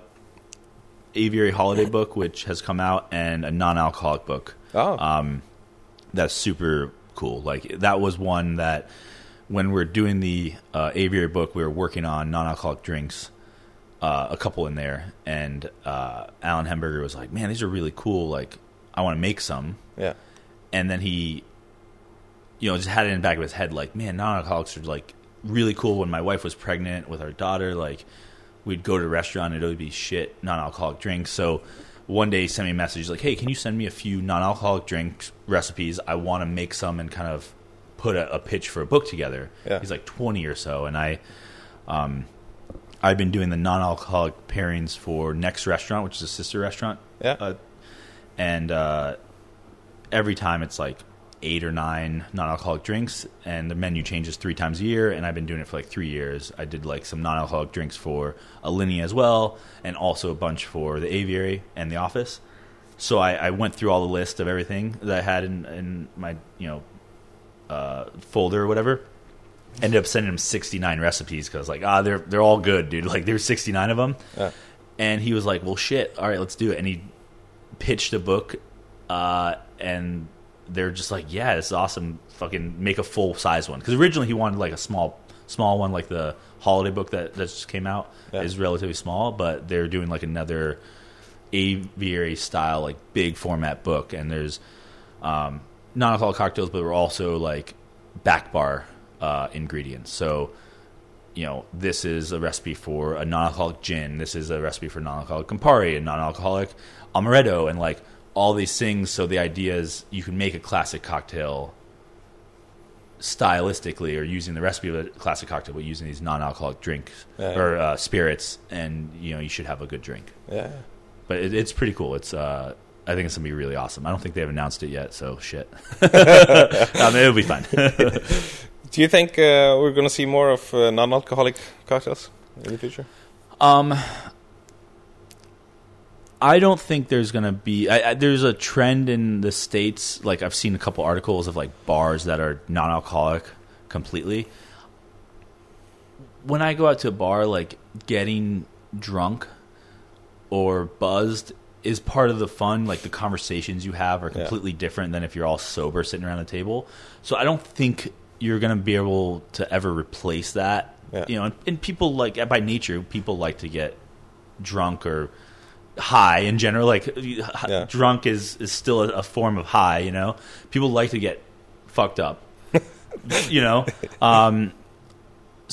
aviary holiday book, which has come out, and a non-alcoholic book. oh, Um, that's super cool. Like that was one that when we're doing the uh, aviary book, we were working on non-alcoholic drinks. Uh, a couple in there, and uh, Allen Hemberger was like, "Man, these are really cool. Like, I want to make some." yeah, and then he you know just had it in the back of his head like man non-alcoholics are like really cool when my wife was pregnant with our daughter like we'd go to a restaurant and it would be shit non-alcoholic drinks so one day he sent me a message like hey can you send me a few non-alcoholic drink recipes i want to make some and kind of put a, a pitch for a book together Yeah. he's like 20 or so and i um i've been doing the non-alcoholic pairings for next restaurant which is a sister restaurant yeah. uh, and uh, every time it's like eight or nine non-alcoholic drinks, and the menu changes three times a year. And I've been doing it for like three years. I did like some non-alcoholic drinks for Alinea as well, and also a bunch for the Aviary and the Office. So I, I went through all the list of everything that I had in, in my you know uh, folder or whatever. Ended up sending him 69 recipes because like ah they're they're all good dude like there's 69 of them Yeah. and he was like well shit all right let's do it and he pitched a book, uh, and they're just like, "Yeah, this is awesome. Fucking make a full size one." Because originally he wanted like a small, small one, like the holiday book that that just came out Yeah. is relatively small, but they're doing like another aviary style, like big format book, and there's um, non-alcoholic cocktails, but we're also like back bar uh, ingredients. So you know, this is a recipe for a non-alcoholic gin. This is a recipe for non-alcoholic Campari and non-alcoholic amaretto, and like all these things. So the idea is you can make a classic cocktail stylistically, or using the recipe of a classic cocktail, but using these non-alcoholic drinks Yeah. or uh, spirits, and you know, you should have a good drink. yeah. But it, it's pretty cool. It's uh, I think it's gonna be really awesome. I don't think they've announced it yet, so shit. um, it'll be fun. Do you think uh, we're going to see more of uh, non-alcoholic cocktails in the future? Um, I don't think there's gonna be. I, I, there's a trend in the states. Like I've seen a couple articles of like bars that are non-alcoholic completely. When I go out to a bar, like getting drunk or buzzed is part of the fun. Like the conversations you have are Yeah. completely different than if you're all sober sitting around the table. So I don't think you're going to be able to ever replace that. Yeah. You know, and, and people like by nature, people like to get drunk or high in general. Like Yeah. drunk is is still a, a form of high. You know, people like to get fucked up. you know, um,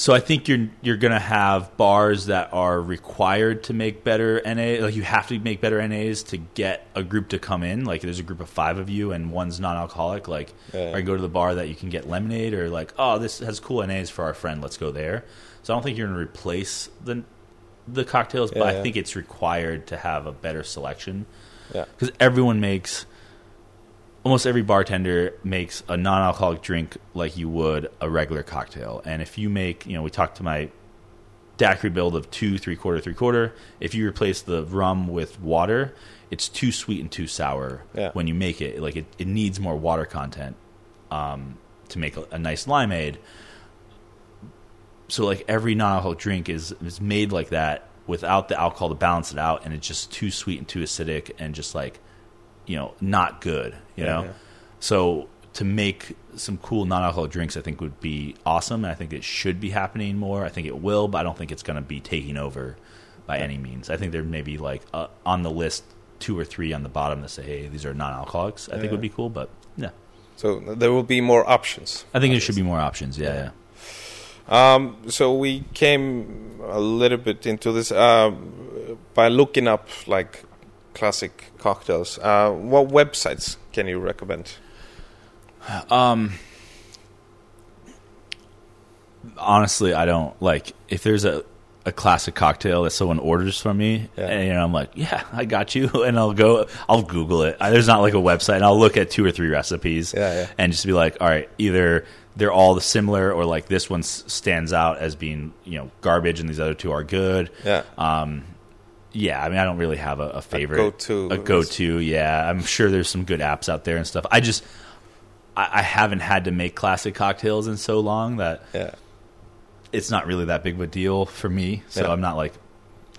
so I think you're you're gonna have bars that are required to make better NA. Like you have to make better NAs to get a group to come in. Like there's a group of five of you and one's non-alcoholic. Like Yeah. or go to the bar that you can get lemonade or like oh this has cool NAs for our friend. Let's go there. So I don't think you're gonna replace the the cocktails, but Yeah, I think it's required to have a better selection Yeah. because everyone makes almost every bartender makes a non-alcoholic drink like you would a regular cocktail. And if you make you know we talked to my daiquiri build of two three quarter three quarter if you replace the rum with water it's too sweet and too sour Yeah. when you make it. Like it, it needs more water content um, to make a, a nice limeade. So like every non-alcoholic drink is is made like that without the alcohol to balance it out and it's just too sweet and too acidic and just like you know not good you Yeah, know? Yeah. so to make some cool non-alcoholic drinks i think would be awesome and i think it should be happening more. I think it will but i don't think it's going to be taking over by any means. I think there may be like uh, on the list two or three on the bottom that say hey these are non-alcoholics i think Yeah. would be cool but yeah. So there will be more options. i think there should be more options yeah. Yeah. Um, so we came a little bit into this um, by looking up like classic cocktails. Uh, what websites can you recommend? Um, honestly, I don't like if there's a a classic cocktail that someone orders from me, Yeah. and you know, I'm like, yeah, I got you, and I'll go, I'll Google it. There's not like a website, and I'll look at two or three recipes, Yeah, yeah. and just be like, all right, either they're all similar, or like this one stands out as being you know garbage, and these other two are good. Yeah. Um, yeah, I mean, I don't really have a, a favorite, go-to. a go-to. Yeah, I'm sure there's some good apps out there and stuff. I just, I, I haven't had to make classic cocktails in so long that yeah. it's not really that big of a deal for me. So Yeah. I'm not like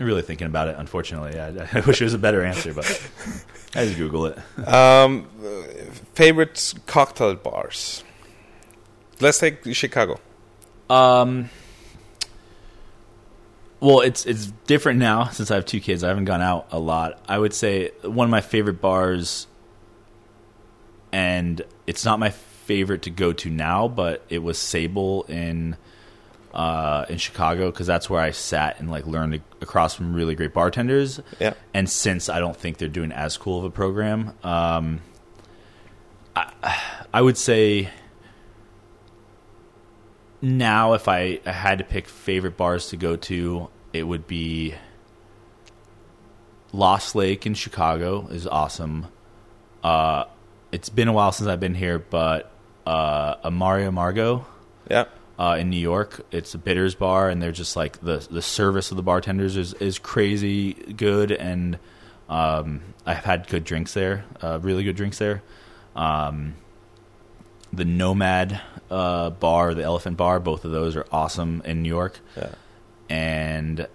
really thinking about it. Unfortunately, I, I wish it was a better answer, but I just Google it. Um, favorite cocktail bars. Let's take Chicago. Um, well, it's it's different now since I have two kids. I haven't gone out a lot. I would say one of my favorite bars, and it's not my favorite to go to now, but it was Sable in uh, in Chicago because that's where I sat and like learned across from really great bartenders. Yeah. And since I don't think they're doing as cool of a program, um, I, I would say now if I, I had to pick favorite bars to go to, it would be Lost Lake in Chicago is awesome. Uh, it's been a while since I've been here, but uh, Amor y Amargo Yeah. uh, in New York. It's a bitters bar, and they're just like the the service of the bartenders is is crazy good, and um, I've had good drinks there, uh, really good drinks there. Um, the Nomad uh, bar, the Elephant Bar, both of those are awesome in New York, Yeah. and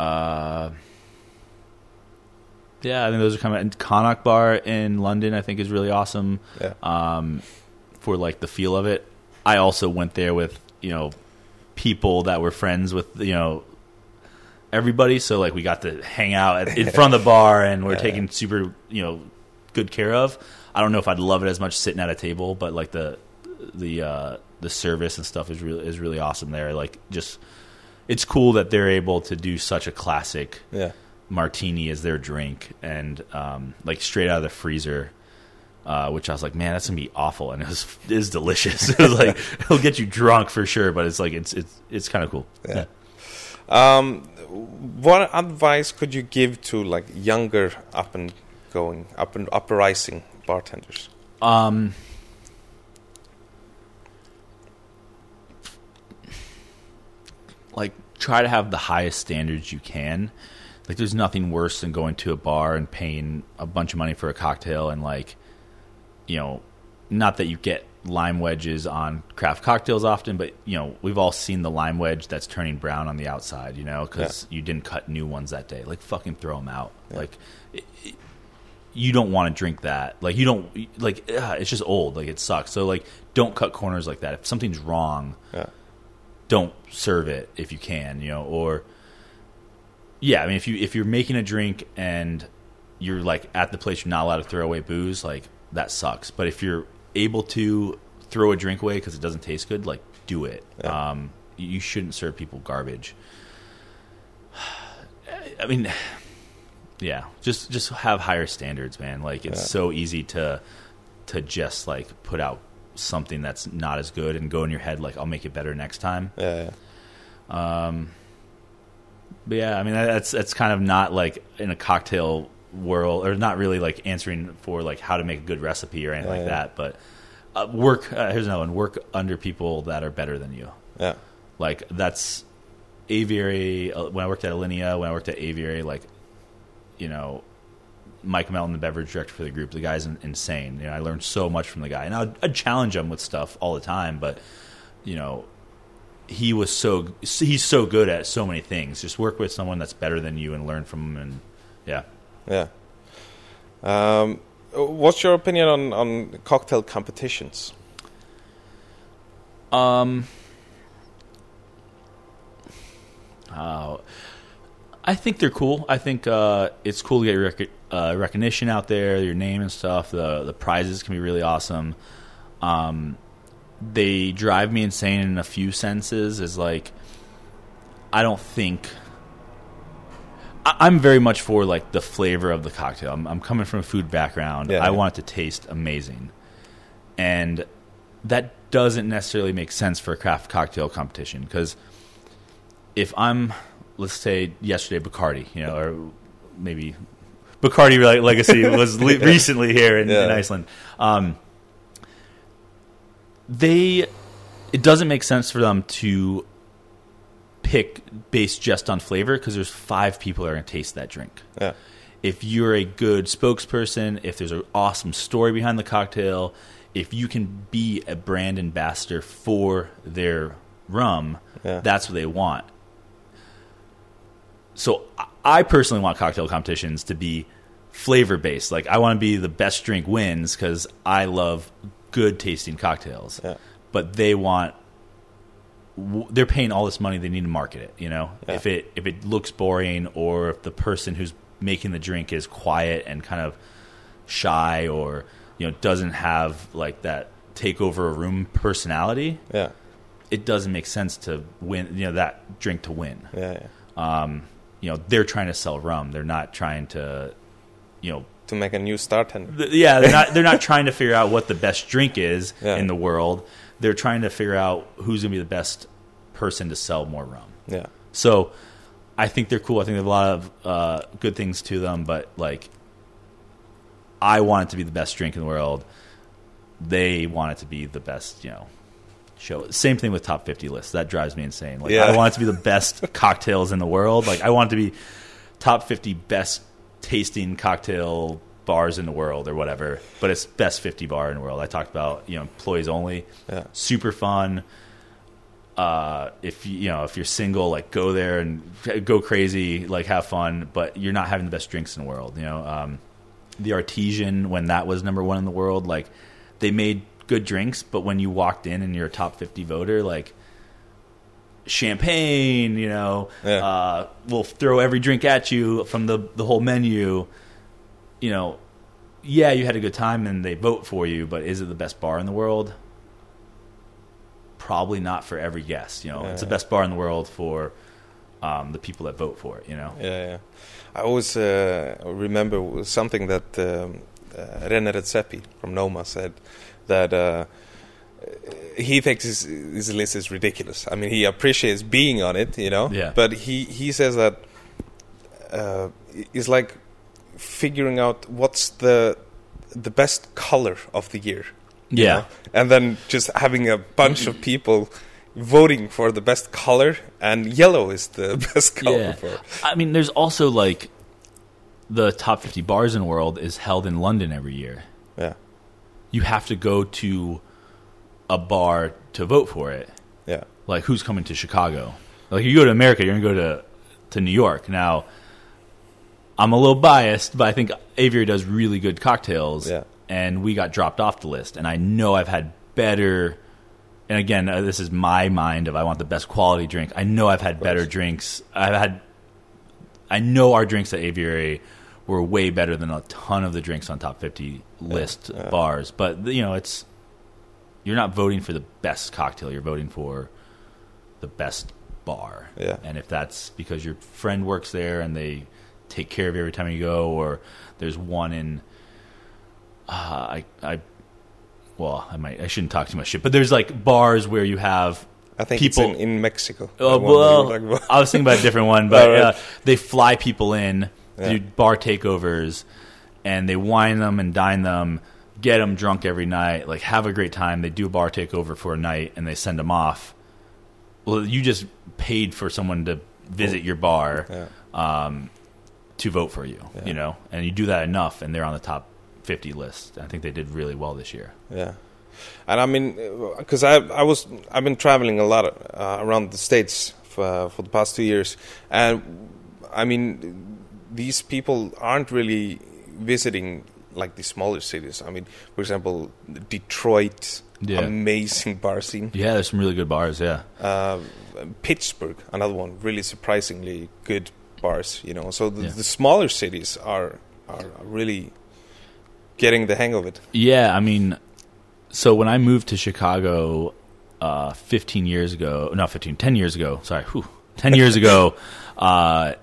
uh, yeah, I think those are coming. And Connaught Bar in London, I think, is really awesome Yeah. um, for like the feel of it. I also went there with you know people that were friends with you know everybody, so like we got to hang out at, in front of the bar and we're Yeah. taken super you know good care of. I don't know if I'd love it as much sitting at a table, but like the the uh, the service and stuff is really is really awesome there. Like just it's cool that they're able to do such a classic yeah. martini as their drink and um, like straight out of the freezer. Uh, which I was like, man, that's gonna be awful, and it was it is delicious. it was like it'll get you drunk for sure, but it's like it's it's it's kind of cool. Yeah. Um, what advice could you give to like younger up and going, up and up rising bartenders? Um, like try to have the highest standards you can. Like there's nothing worse than going to a bar and paying a bunch of money for a cocktail and like you know, not that you get lime wedges on craft cocktails often, but you know, we've all seen the lime wedge that's turning brown on the outside, you know, cuz you didn't cut new ones that day. Like fucking throw them out. Yeah. Like it, it- you don't want to drink that. Like you don't like ugh, it's just old. Like it sucks. So like don't cut corners like that. If something's wrong, Yeah. don't serve it if you can, you know, or yeah, I mean if you if you're making a drink and you're like at the place you're not allowed to throw away booze, like that sucks. But if you're able to throw a drink away because it doesn't taste good, like do it. Yeah. Um, you you shouldn't serve people garbage. I mean, yeah, just just have higher standards, man. Like it's Yeah. so easy to to just like put out something that's not as good and go in your head like I'll make it better next time. Yeah. yeah. Um, but yeah, I mean that's that's kind of not like in a cocktail world, or not really like answering for like how to make a good recipe or anything Yeah, like that. But uh, work. Uh, here's another one: work under people that are better than you. Yeah. Like that's aviary. Uh, when I worked at Alinea, when I worked at aviary, like you know. Mike Melton, the beverage director for the group, the guy's in, insane. You know, I learned so much from the guy, and I'd, I'd challenge him with stuff all the time. But you know, he was so he's so good at so many things. Just work with someone that's better than you and learn from them. And yeah, Yeah. Um, what's your opinion on, on cocktail competitions? um, uh, I think they're cool. I think uh, it's cool to get rec- uh, recognition out there, your name and stuff. The the prizes can be really awesome. Um, they drive me insane in a few senses. Is like I don't think I- I'm very much for like the flavor of the cocktail. I'm, I'm coming from a food background. Yeah, I yeah. want it to taste amazing. and that doesn't necessarily make sense for a craft cocktail competition because if I'm, let's say, yesterday Bacardi, you know, or maybe Bacardi Legacy was le- recently here in, in Iceland. Um, they, it doesn't make sense for them to pick based just on flavor because there's five people that are going to taste that drink Yeah. if you're a good spokesperson, if there's an awesome story behind the cocktail, if you can be a brand ambassador for their rum, Yeah. that's what they want. So I- personally want cocktail competitions to be flavor based. Like I want to be the best drink wins because I love good tasting cocktails. Yeah. But they want they're paying all this money they need to market it you know Yeah. if it if it looks boring or if the person who's making the drink is quiet and kind of shy or you know doesn't have like that take over a room personality Yeah. it doesn't make sense to win you know that drink to win Yeah. yeah. um you know they're trying to sell rum they're not trying to you know To make a new start. th- yeah, they're not they're not trying to figure out what the best drink is Yeah. in the world. They're trying to figure out who's going to be the best person to sell more rum. Yeah. So, I think they're cool. I think they have a lot of uh, good things to them, but like, I want it to be the best drink in the world. They want it to be the best, you know. Show same thing with top fifty lists. That drives me insane. Like Yeah. I want it to be the best cocktails in the world. Like I want it to be top fifty best tasting cocktail bars in the world or whatever. But it's best fifty bar in the world. I talked about you know employees only. Yeah. Super fun. Uh, if you you know if you're single, like go there and go crazy, like have fun. But you're not having the best drinks in the world. You know, um, the Artesian when that was number one in the world, like they made good drinks, but when you walked in and you're a top fifty voter, like champagne, you know, Yeah. uh, we'll throw every drink at you from the the whole menu. You know, yeah, you had a good time and they vote for you, but is it the best bar in the world? Probably not for every guest. You know, Yeah, it's the best bar in the world for um, the people that vote for it. You know, Yeah, yeah. I always uh, remember something that um, uh, René Redzepi from Noma said that uh, he thinks his, his list is ridiculous. I mean, he appreciates being on it, you know. Yeah. But he he says that uh, it's like figuring out what's the the best color of the year. you Yeah. know? And then just having a bunch of people voting for the best color, and yellow is the best color Yeah. for. I mean, there's also like the top 50 bars in the world is held in London every year. Yeah. You have to go to a bar to vote for it. Yeah. Like, who's coming to Chicago? Like, you go to America, you're going to go to to New York. Now, I'm a little biased, but I think Aviary does really good cocktails. Yeah. And we got dropped off the list. And I know I've had better. And again, uh, this is my mind of I want the best quality drink. I know I've had better drinks. I've had. I know our drinks at Aviary were way better than a ton of the drinks on top 50 list yeah. bars. But, you know, it's. You're not voting for the best cocktail. You're voting for the best bar. Yeah. And if that's because your friend works there and they take care of you every time you go, or there's one in, uh, I, I, well, I might, I shouldn't talk too much shit, but there's like bars where you have. I think People- it's in, in Mexico. Oh the one that you well, were talking about. I was thinking about a different one, but right. uh, they fly people in, Yeah. do bar takeovers, and they wine them and dine them, get them drunk every night, like have a great time. They do a bar takeover for a night, and they send them off. Well, you just paid for someone to visit your bar yeah. um, to vote for you, Yeah. you know, and you do that enough, and they're on the top fifty list. I think they did really well this year. Yeah, and I mean, because I I was I've been traveling a lot uh, around the states for for the past two years, and I mean, these people aren't really visiting like the smaller cities. I mean, for example, Detroit, Yeah. amazing bar scene. Yeah, there's some really good bars. Yeah, Uh, Pittsburgh, another one, really surprisingly good bars. You know, so the, Yeah. the smaller cities are are really getting the hang of it. Yeah, I mean, so when I moved to Chicago uh, 15 years ago, not 15, 10 years ago, sorry, whew, 10 years ago, uh,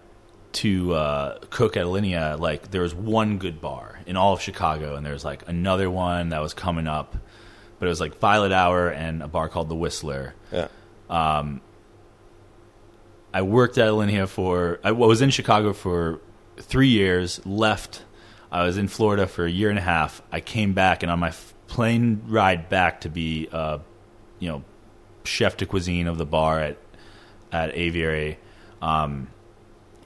to uh, cook at Alinea, like there was one good bar in all of Chicago, and there was like another one that was coming up but it was like Violet Hour and a bar called the Whistler. Yeah. I worked at Alinea for I was in Chicago for three years. Left. I was in Florida for a year and a half. I came back, and on my f- plane ride back to be, uh, you know, chef de cuisine of the bar at at Aviary. Um,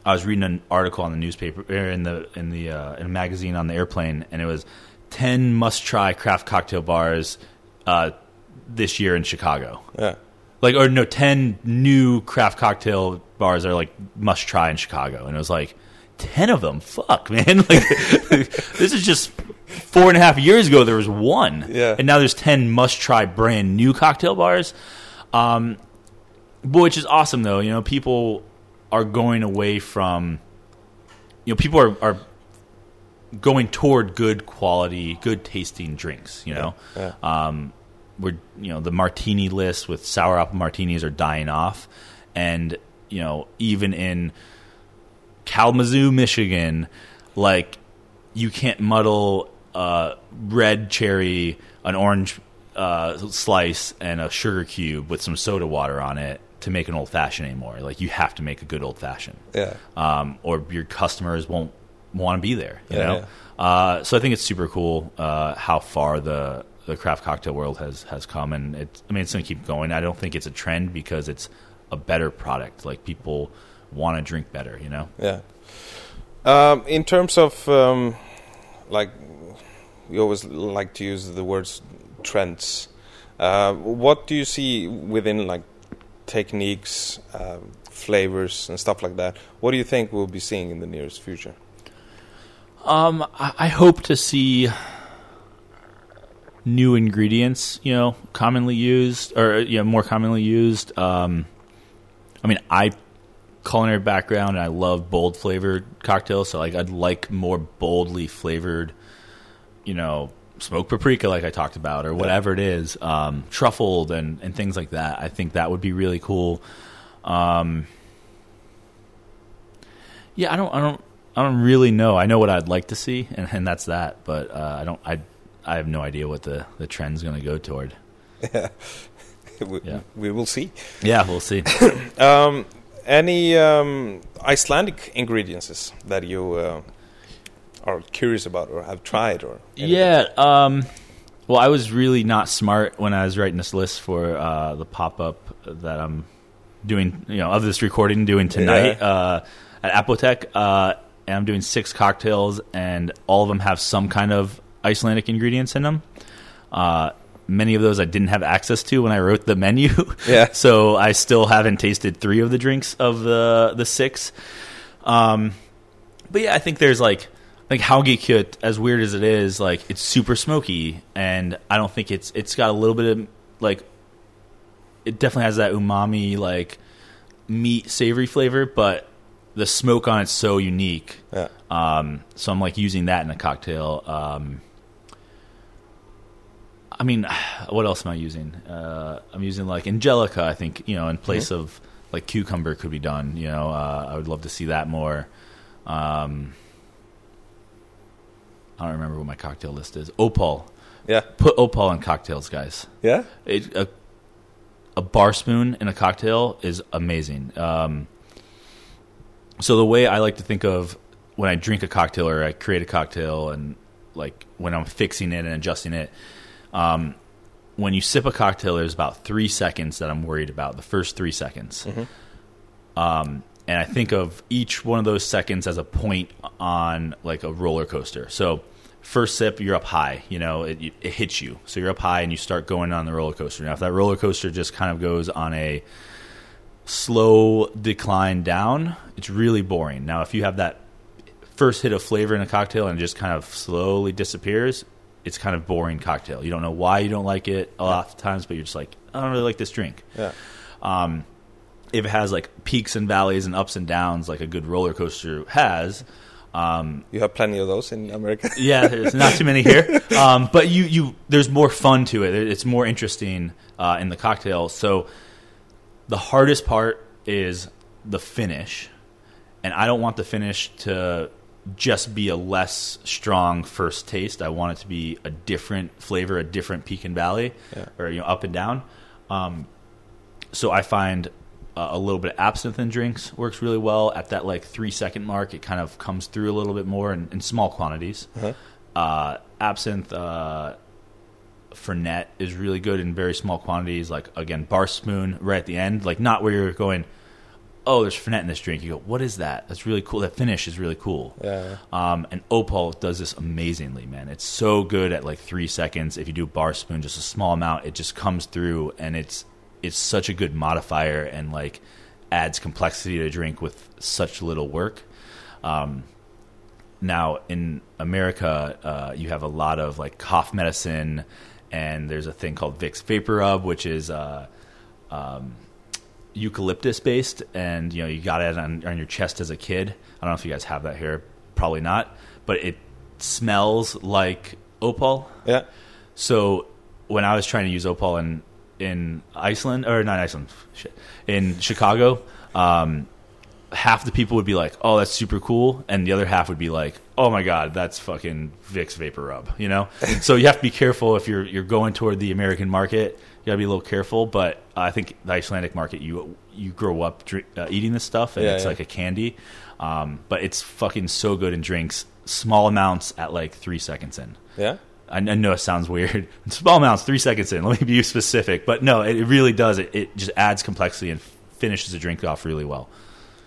I was reading an article on the newspaper er, in the in the uh, in a magazine on the airplane, and it was ten must try craft cocktail bars uh, this year in Chicago. Yeah. like or no 10 new craft cocktail bars are like must try in chicago and it was like 10 of them? Fuck man. Like this is just four and a half years ago there was one. Yeah. and now there's 10 must try brand new cocktail bars. Um which is awesome though. You know people are going away from you know people are, are going toward good quality good tasting drinks you know? Yeah. um, we're you know the martini list with sour apple martinis are dying off, and you know even in Kalamazoo, Michigan, like you can't muddle uh, red cherry, an orange uh, slice, and a sugar cube with some soda water on it to make an old fashioned anymore. Like you have to make a good old fashioned Yeah. um, or your customers won't want to be there. You Yeah, know, Uh, so I think it's super cool uh, how far the the craft cocktail world has has come, and it. I mean, it's going to keep going. I don't think it's a trend because it's a better product. Like people want to drink better. You know. Yeah. Um, in terms of um, like, we always like to use the words trends. Uh, what do you see within like techniques, uh, flavors, and stuff like that? What do you think we'll be seeing in the nearest future? Um, I, I hope to see new ingredients, you know, commonly used or you know, more commonly used. Um, I mean, I culinary background and I love bold flavored cocktails, so like I'd like more boldly flavored, you know, smoked paprika like I talked about or whatever it is, um, truffled and and things like that. I think that would be really cool. Um, yeah, I don't, I don't, I don't really know. I know what I'd like to see, and, and that's that. But uh, I don't, I, I have no idea what the the trend's going to go toward. we, Yeah. we will see. Yeah, we'll see. Um, any um, Icelandic ingredients that you uh, are curious about or have tried or anything? yeah. Um, well, I was really not smart when I was writing this list for uh, the pop up that I'm doing. You know, of this recording doing tonight uh, at Apotek. Uh, and I'm doing six cocktails, and all of them have some kind of Icelandic ingredients in them. Uh, many of those I didn't have access to when I wrote the menu. Yeah. so I still haven't tasted three of the drinks of the the six. Um, but yeah, I think there's like like Hangikjöt, as weird as it is, like it's super smoky, and I don't think it's it's got a little bit of like it definitely has that umami like meat savory flavor, but the smoke on it's so unique. Yeah. Um, so I'm like using that in a cocktail. Um, I mean, what else am I using? Uh, I'm using like Angelica. I think you know, in place of like cucumber could be done. You know, uh, I would love to see that more. Um, I don't remember what my cocktail list is. Opal. Yeah. Put opal in cocktails, guys. Yeah. It, a, a bar spoon in a cocktail is amazing. Um, so the way I like to think of when I drink a cocktail or I create a cocktail and like when I'm fixing it and adjusting it, um, when you sip a cocktail, there's about three seconds that I'm worried about. The first three seconds. Um, and I think of each one of those seconds as a point on like a roller coaster. So first sip, you're up high. You know, it, it hits you, so you're up high and you start going on the roller coaster. Now, if that roller coaster just kind of goes on a slow decline down, it's really boring. Now, if you have that first hit of flavor in a cocktail and it just kind of slowly disappears, it's kind of boring cocktail. You don't know why you don't like it a lot of times, but you're just like, I don't really like this drink Yeah. um, if it has like peaks and valleys and ups and downs like a good roller coaster has um, You have plenty of those in America. yeah there's not too many here um, but you, you there's more fun to it it's more interesting uh, in the cocktail so the hardest part is the finish and i don't want the finish to just be a less strong first taste. I want it to be a different flavor, a different peak and valley, Yeah. or you know up and down. Um, so I find uh, a little bit of absinthe in drinks works really well at that like three second mark. It kind of comes through a little bit more in, in small quantities. Uh-huh. Uh, absinthe. Uh, Fernet is really good in very small quantities. Like again, bar spoon right at the end, like not where you're going. Oh, there's Fernet in this drink. You go, what is that? That's really cool. That finish is really cool. Yeah. Um, and Opal does this amazingly, man. It's so good at like three seconds. If you do bar spoon, just a small amount, it just comes through, and it's it's such a good modifier and like adds complexity to a drink with such little work. Um, now in America, uh, you have a lot of like cough medicine, and there's a thing called Vicks VapoRub, which is uh, um, eucalyptus based, and you know you got it on, on your chest as a kid. I don't know if you guys have that here, probably not, but it smells like opal. Yeah. So when I was trying to use opal in in Iceland or not Iceland, shit, in Chicago, um, half the people would be like, "Oh, that's super cool," and the other half would be like, "Oh my god, that's fucking Vicks VapoRub," you know. so you have to be careful if you're you're going toward the American market. You gotta be a little careful, but I think the Icelandic market, you you grow up drink, uh, eating this stuff, and Yeah, it's yeah. like a candy. Um, but it's fucking so good in drinks, small amounts at like three seconds in. Yeah. I know it sounds weird. Small amounts, three seconds in. Let me be specific, but no, it really does. It, it just adds complexity and finishes the drink off really well.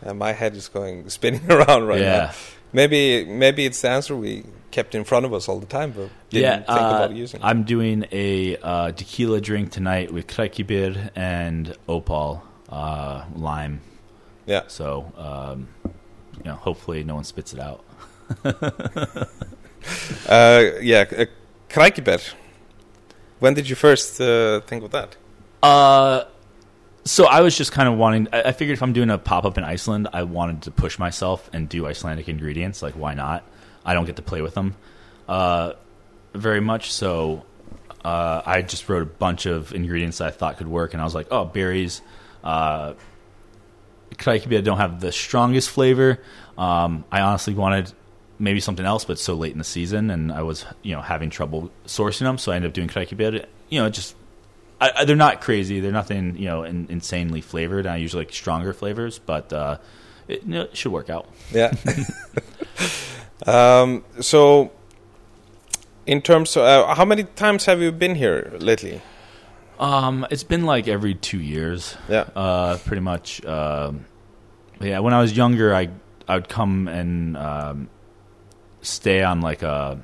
And my head is going spinning around right Yeah. now. Maybe maybe it's the answer we kept in front of us all the time, but didn't think uh, about using. it. I'm doing a uh, tequila drink tonight with Krækiber and Opal uh, lime. Yeah. So, um, you know, hopefully no one spits it out. Uh, yeah, uh, Krækiber. When did you first uh, think of that? Uh, so I was just kind of wanting. I, figured if I'm doing a pop up in Iceland, I wanted to push myself and do Icelandic ingredients. Like, why not? I don't get to play with them uh, very much, so uh, I just wrote a bunch of ingredients that I thought could work, and I was like, oh, berries. Uh, Krækiber don't have the strongest flavor. Um, I honestly wanted maybe something else, but so late in the season, and I was you know having trouble sourcing them, so I ended up doing Krækiber. You know, just I, I, they're not crazy. They're nothing you know in, insanely flavored. I usually like stronger flavors, but uh, it, you know, it should work out. Yeah. um, so, in terms of uh, how many times have you been here lately? Um, it's been like every two years. Yeah. uh, pretty much. Um, yeah, when I was younger, I I would come and um, stay on like a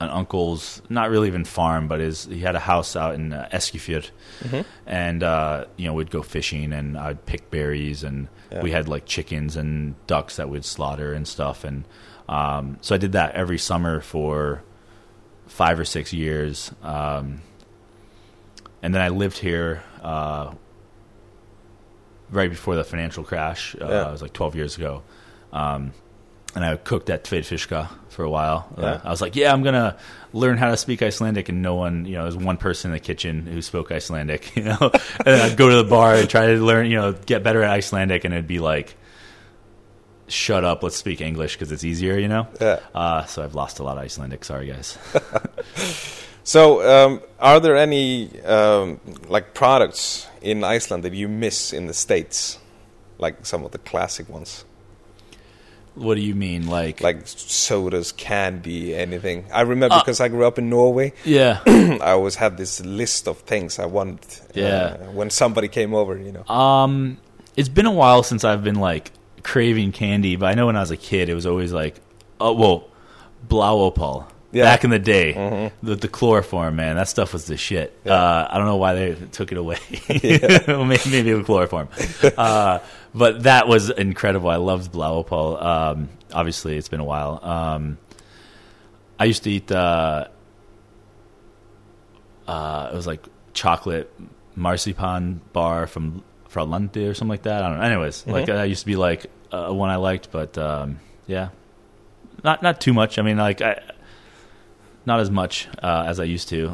an uncle's not really even farm, but his he had a house out in uh, Eskifjord, Mhm. and uh, you know we'd go fishing and I'd pick berries and Yeah. we had like chickens and ducks that we'd slaughter and stuff and um, so I did that every summer for five or six years. Um, and then I lived here uh, right before the financial crash. Uh, Yeah. It was like 12 years ago. Um, and I cooked at Tveir Fiskar for a while. Uh, I was like, yeah, I'm going to learn how to speak Icelandic. And no one, you know, there's one person in the kitchen who spoke Icelandic, you know. and then I'd go to the bar and try to learn, you know, get better at Icelandic. And it'd be like, shut up, let's speak English because it's easier, you know. Yeah. Uh, so I've lost a lot of Icelandic. Sorry, guys. So, um, are there any um, like products in Iceland that you miss in the states, like some of the classic ones, what do you mean, like? like sodas, candy, anything? I remember Uh, because I grew up in Norway. yeah. I always had this list of things I wanted. uh, Yeah. when somebody came over, you know. Um, it's been a while since I've been like craving candy, but I know when I was a kid, it was always like, oh well, Blauopal. Yeah. Back in the day, Mhm. the, the chloroform, man, that stuff was the shit. Yeah. Uh, I don't know why they took it away. Maybe, maybe the chloroform, uh, but that was incredible. I loved Blauopal. Um, obviously, it's been a while. Um, I used to eat. Uh, uh, it was like chocolate marzipan bar from Fralante or something like that. I don't know. Anyways, like Mhm. that used to be like uh, one I liked, but um, yeah, not not too much. I mean, like I, not as much uh, as I used to.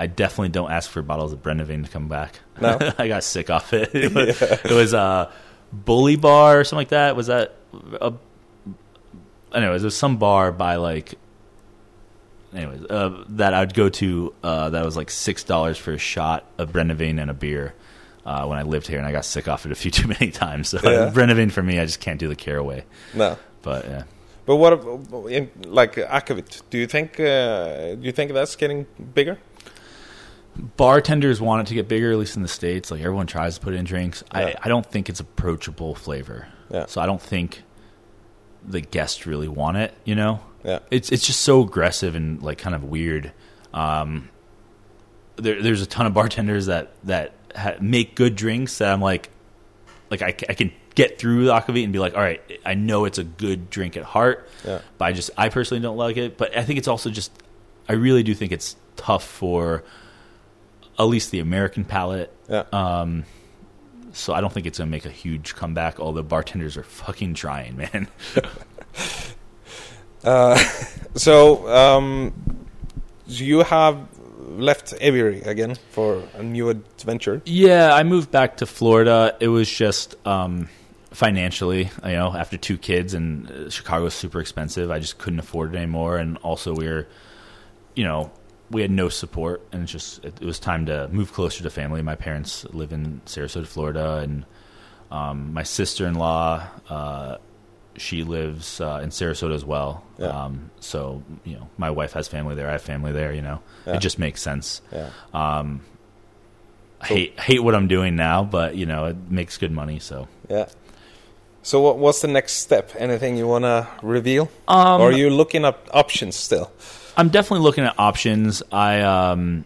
I definitely don't ask for bottles of Brennivín to come back. No? I got sick off it. It was, it was uh, Bully Bar or something like that. Was that a anyways, there's some bar by like, anyways, uh, that I'd go to uh, that was like six dollars for a shot of Brennivín and a beer. Uh, when I lived here, and I got sick off it a few too many times. So Yeah. Brennivín for me, I just can't do the caraway. No. But yeah, But what like akavit? Do you think uh, do you think that's getting bigger? Bartenders want it to get bigger, at least in the states. Like everyone tries to put it in drinks. Yeah. I, I don't think it's approachable flavor. Yeah. So I don't think the guests really want it. You know, Yeah. it's it's just so aggressive and like kind of weird. Um, there, there's a ton of bartenders that that ha- make good drinks that I'm like, like I, I can get through the akavit and be like, all right, I know it's a good drink at heart, Yeah. but I just I personally don't like it. But I think it's also just I really do think it's tough for at least the American palate. Yeah. Um, so I don't think it's gonna make a huge comeback. Although bartenders are fucking trying, man. Uh, so um, you have left aviary again for a new adventure. Yeah, I moved back to Florida. It was just um, financially, you know, after two kids and uh, Chicago's super expensive. I just couldn't afford it anymore, and also we were, you know, we had no support, and it's just it, it was time to move closer to family. My parents live in Sarasota, Florida, and um, my sister in law. Uh, she lives uh, in Sarasota as well. Yeah. Um, so, you know, my wife has family there. I have family there, you know. Yeah. It just makes sense. Yeah. Um, I So- hate hate what I'm doing now, but you know it makes good money. So Yeah. So what, what's the next step? Anything you want to reveal? um, or are you looking up options still? I'm definitely looking at options. I um,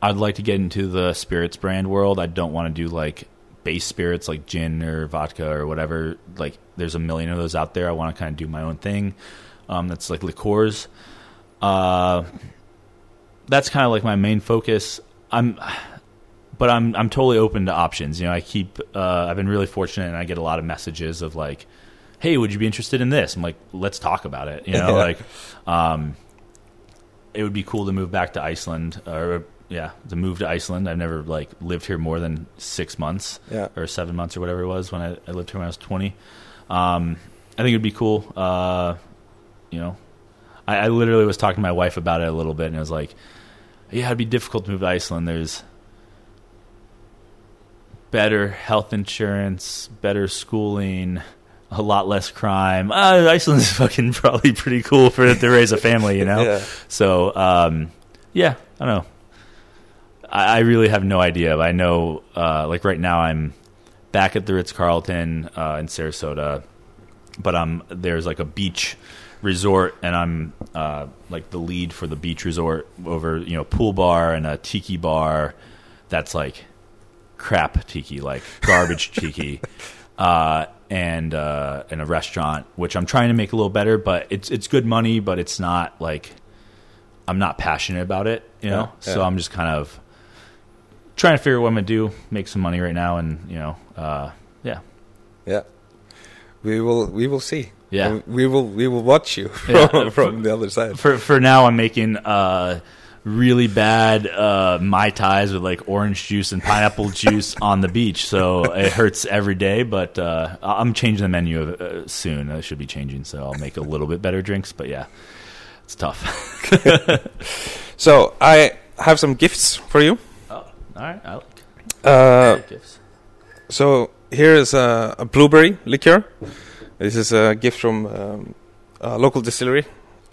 I'd like to get into the spirits brand world. I don't want to do like base spirits like gin or vodka or whatever. Like there's a million of those out there. I want to kind of do my own thing. Um, that's like liqueurs. Uh, that's kind of like my main focus. I'm, but I'm I'm totally open to options. You know, I keep uh, I've been really fortunate, and I get a lot of messages of like, "Hey, would you be interested in this?" I'm like, "Let's talk about it." You know, Yeah. like, um, it would be cool to move back to Iceland or yeah, to move to Iceland. I've never like lived here more than six months Yeah. or seven months or whatever it was when I, I lived here when I was 20. Um, I think it'd be cool. Uh, you know, I, I literally was talking to my wife about it a little bit, and I was like, yeah, it'd be difficult to move to Iceland. There's better health insurance, better schooling, a lot less crime. Uh, Iceland is fucking probably pretty cool for to raise a family, you know. Yeah. So, um, yeah, I don't know. I, I really have no idea. I know, uh, like right now, I'm back at the Ritz Carlton uh, in Sarasota, but I'm there's like a beach resort, and I'm uh, like the lead for the beach resort over you know pool bar and a tiki bar that's like crap tiki, like garbage tiki. Uh, and uh, and a restaurant, which I'm trying to make a little better, but it's it's good money, but it's not like I'm not passionate about it, you know. Yeah, So. I'm just kind of trying to figure out what I'm gonna do, make some money right now, and you know, uh, yeah, Yeah. We will we will see. Yeah. We will we will watch you from, Yeah. from the other side. for for now, I'm making uh, really bad uh, mai tais with like orange juice and pineapple juice on the beach. So it hurts every day, but uh, I'm changing the menu uh, soon. I should be changing, so I'll make a little bit better drinks. But yeah, it's tough. So I have some gifts for you. oh, all right, I like Uh, gifts. so here is a, a blueberry liqueur. This is a gift from um, a local distillery,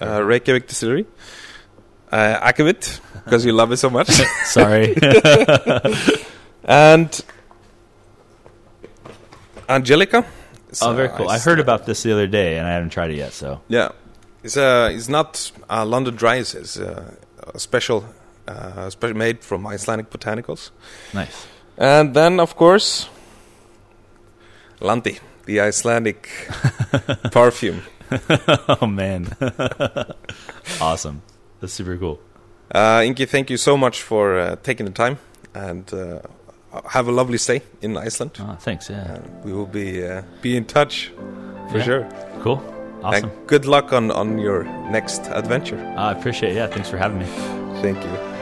uh, Reykjavik Distillery. Uh, Akavit, because you love it so much. Sorry. and Angelica. It's, oh, very cool. I it's- heard about this the other day, and I haven't tried it yet. So Yeah, it's uh, it's not uh, London Dry. It's uh, a special, uh, special made from Icelandic botanicals. nice. And then, of course, Landi, the Icelandic perfume. oh man, awesome. That's super cool. Uh, Ingi, thank you so much for uh, taking the time, and uh, have a lovely stay in Iceland. Oh, thanks. Yeah, And we will be uh, be in touch for Yeah. sure. cool. Awesome. And good luck on on your next adventure. I appreciate it. Yeah, thanks for having me. Thank you.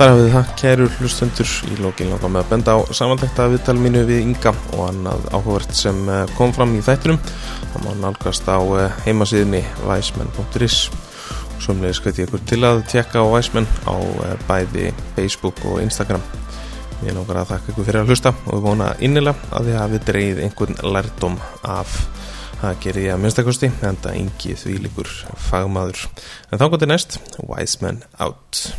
Þar hafið það kæru hlustundur í lókin langar með að benda á samantækta viðtal mínu við Inga og annað áhugavert sem eh, kom fram í þættinum. Það má nálgast á eh, heimasíðinni weisman.is og svomlega skvæti ykkur til að tjekka á Weisman á eh, bæði Facebook og Instagram. Ég langar að þakka ykkur fyrir að hlusta og vona innilega að þið hafið dreigið einhvern lærdom af. Það gerir ég að minnstakosti en það engi því líkur fagmaður. En þá gott er næst Wiseman out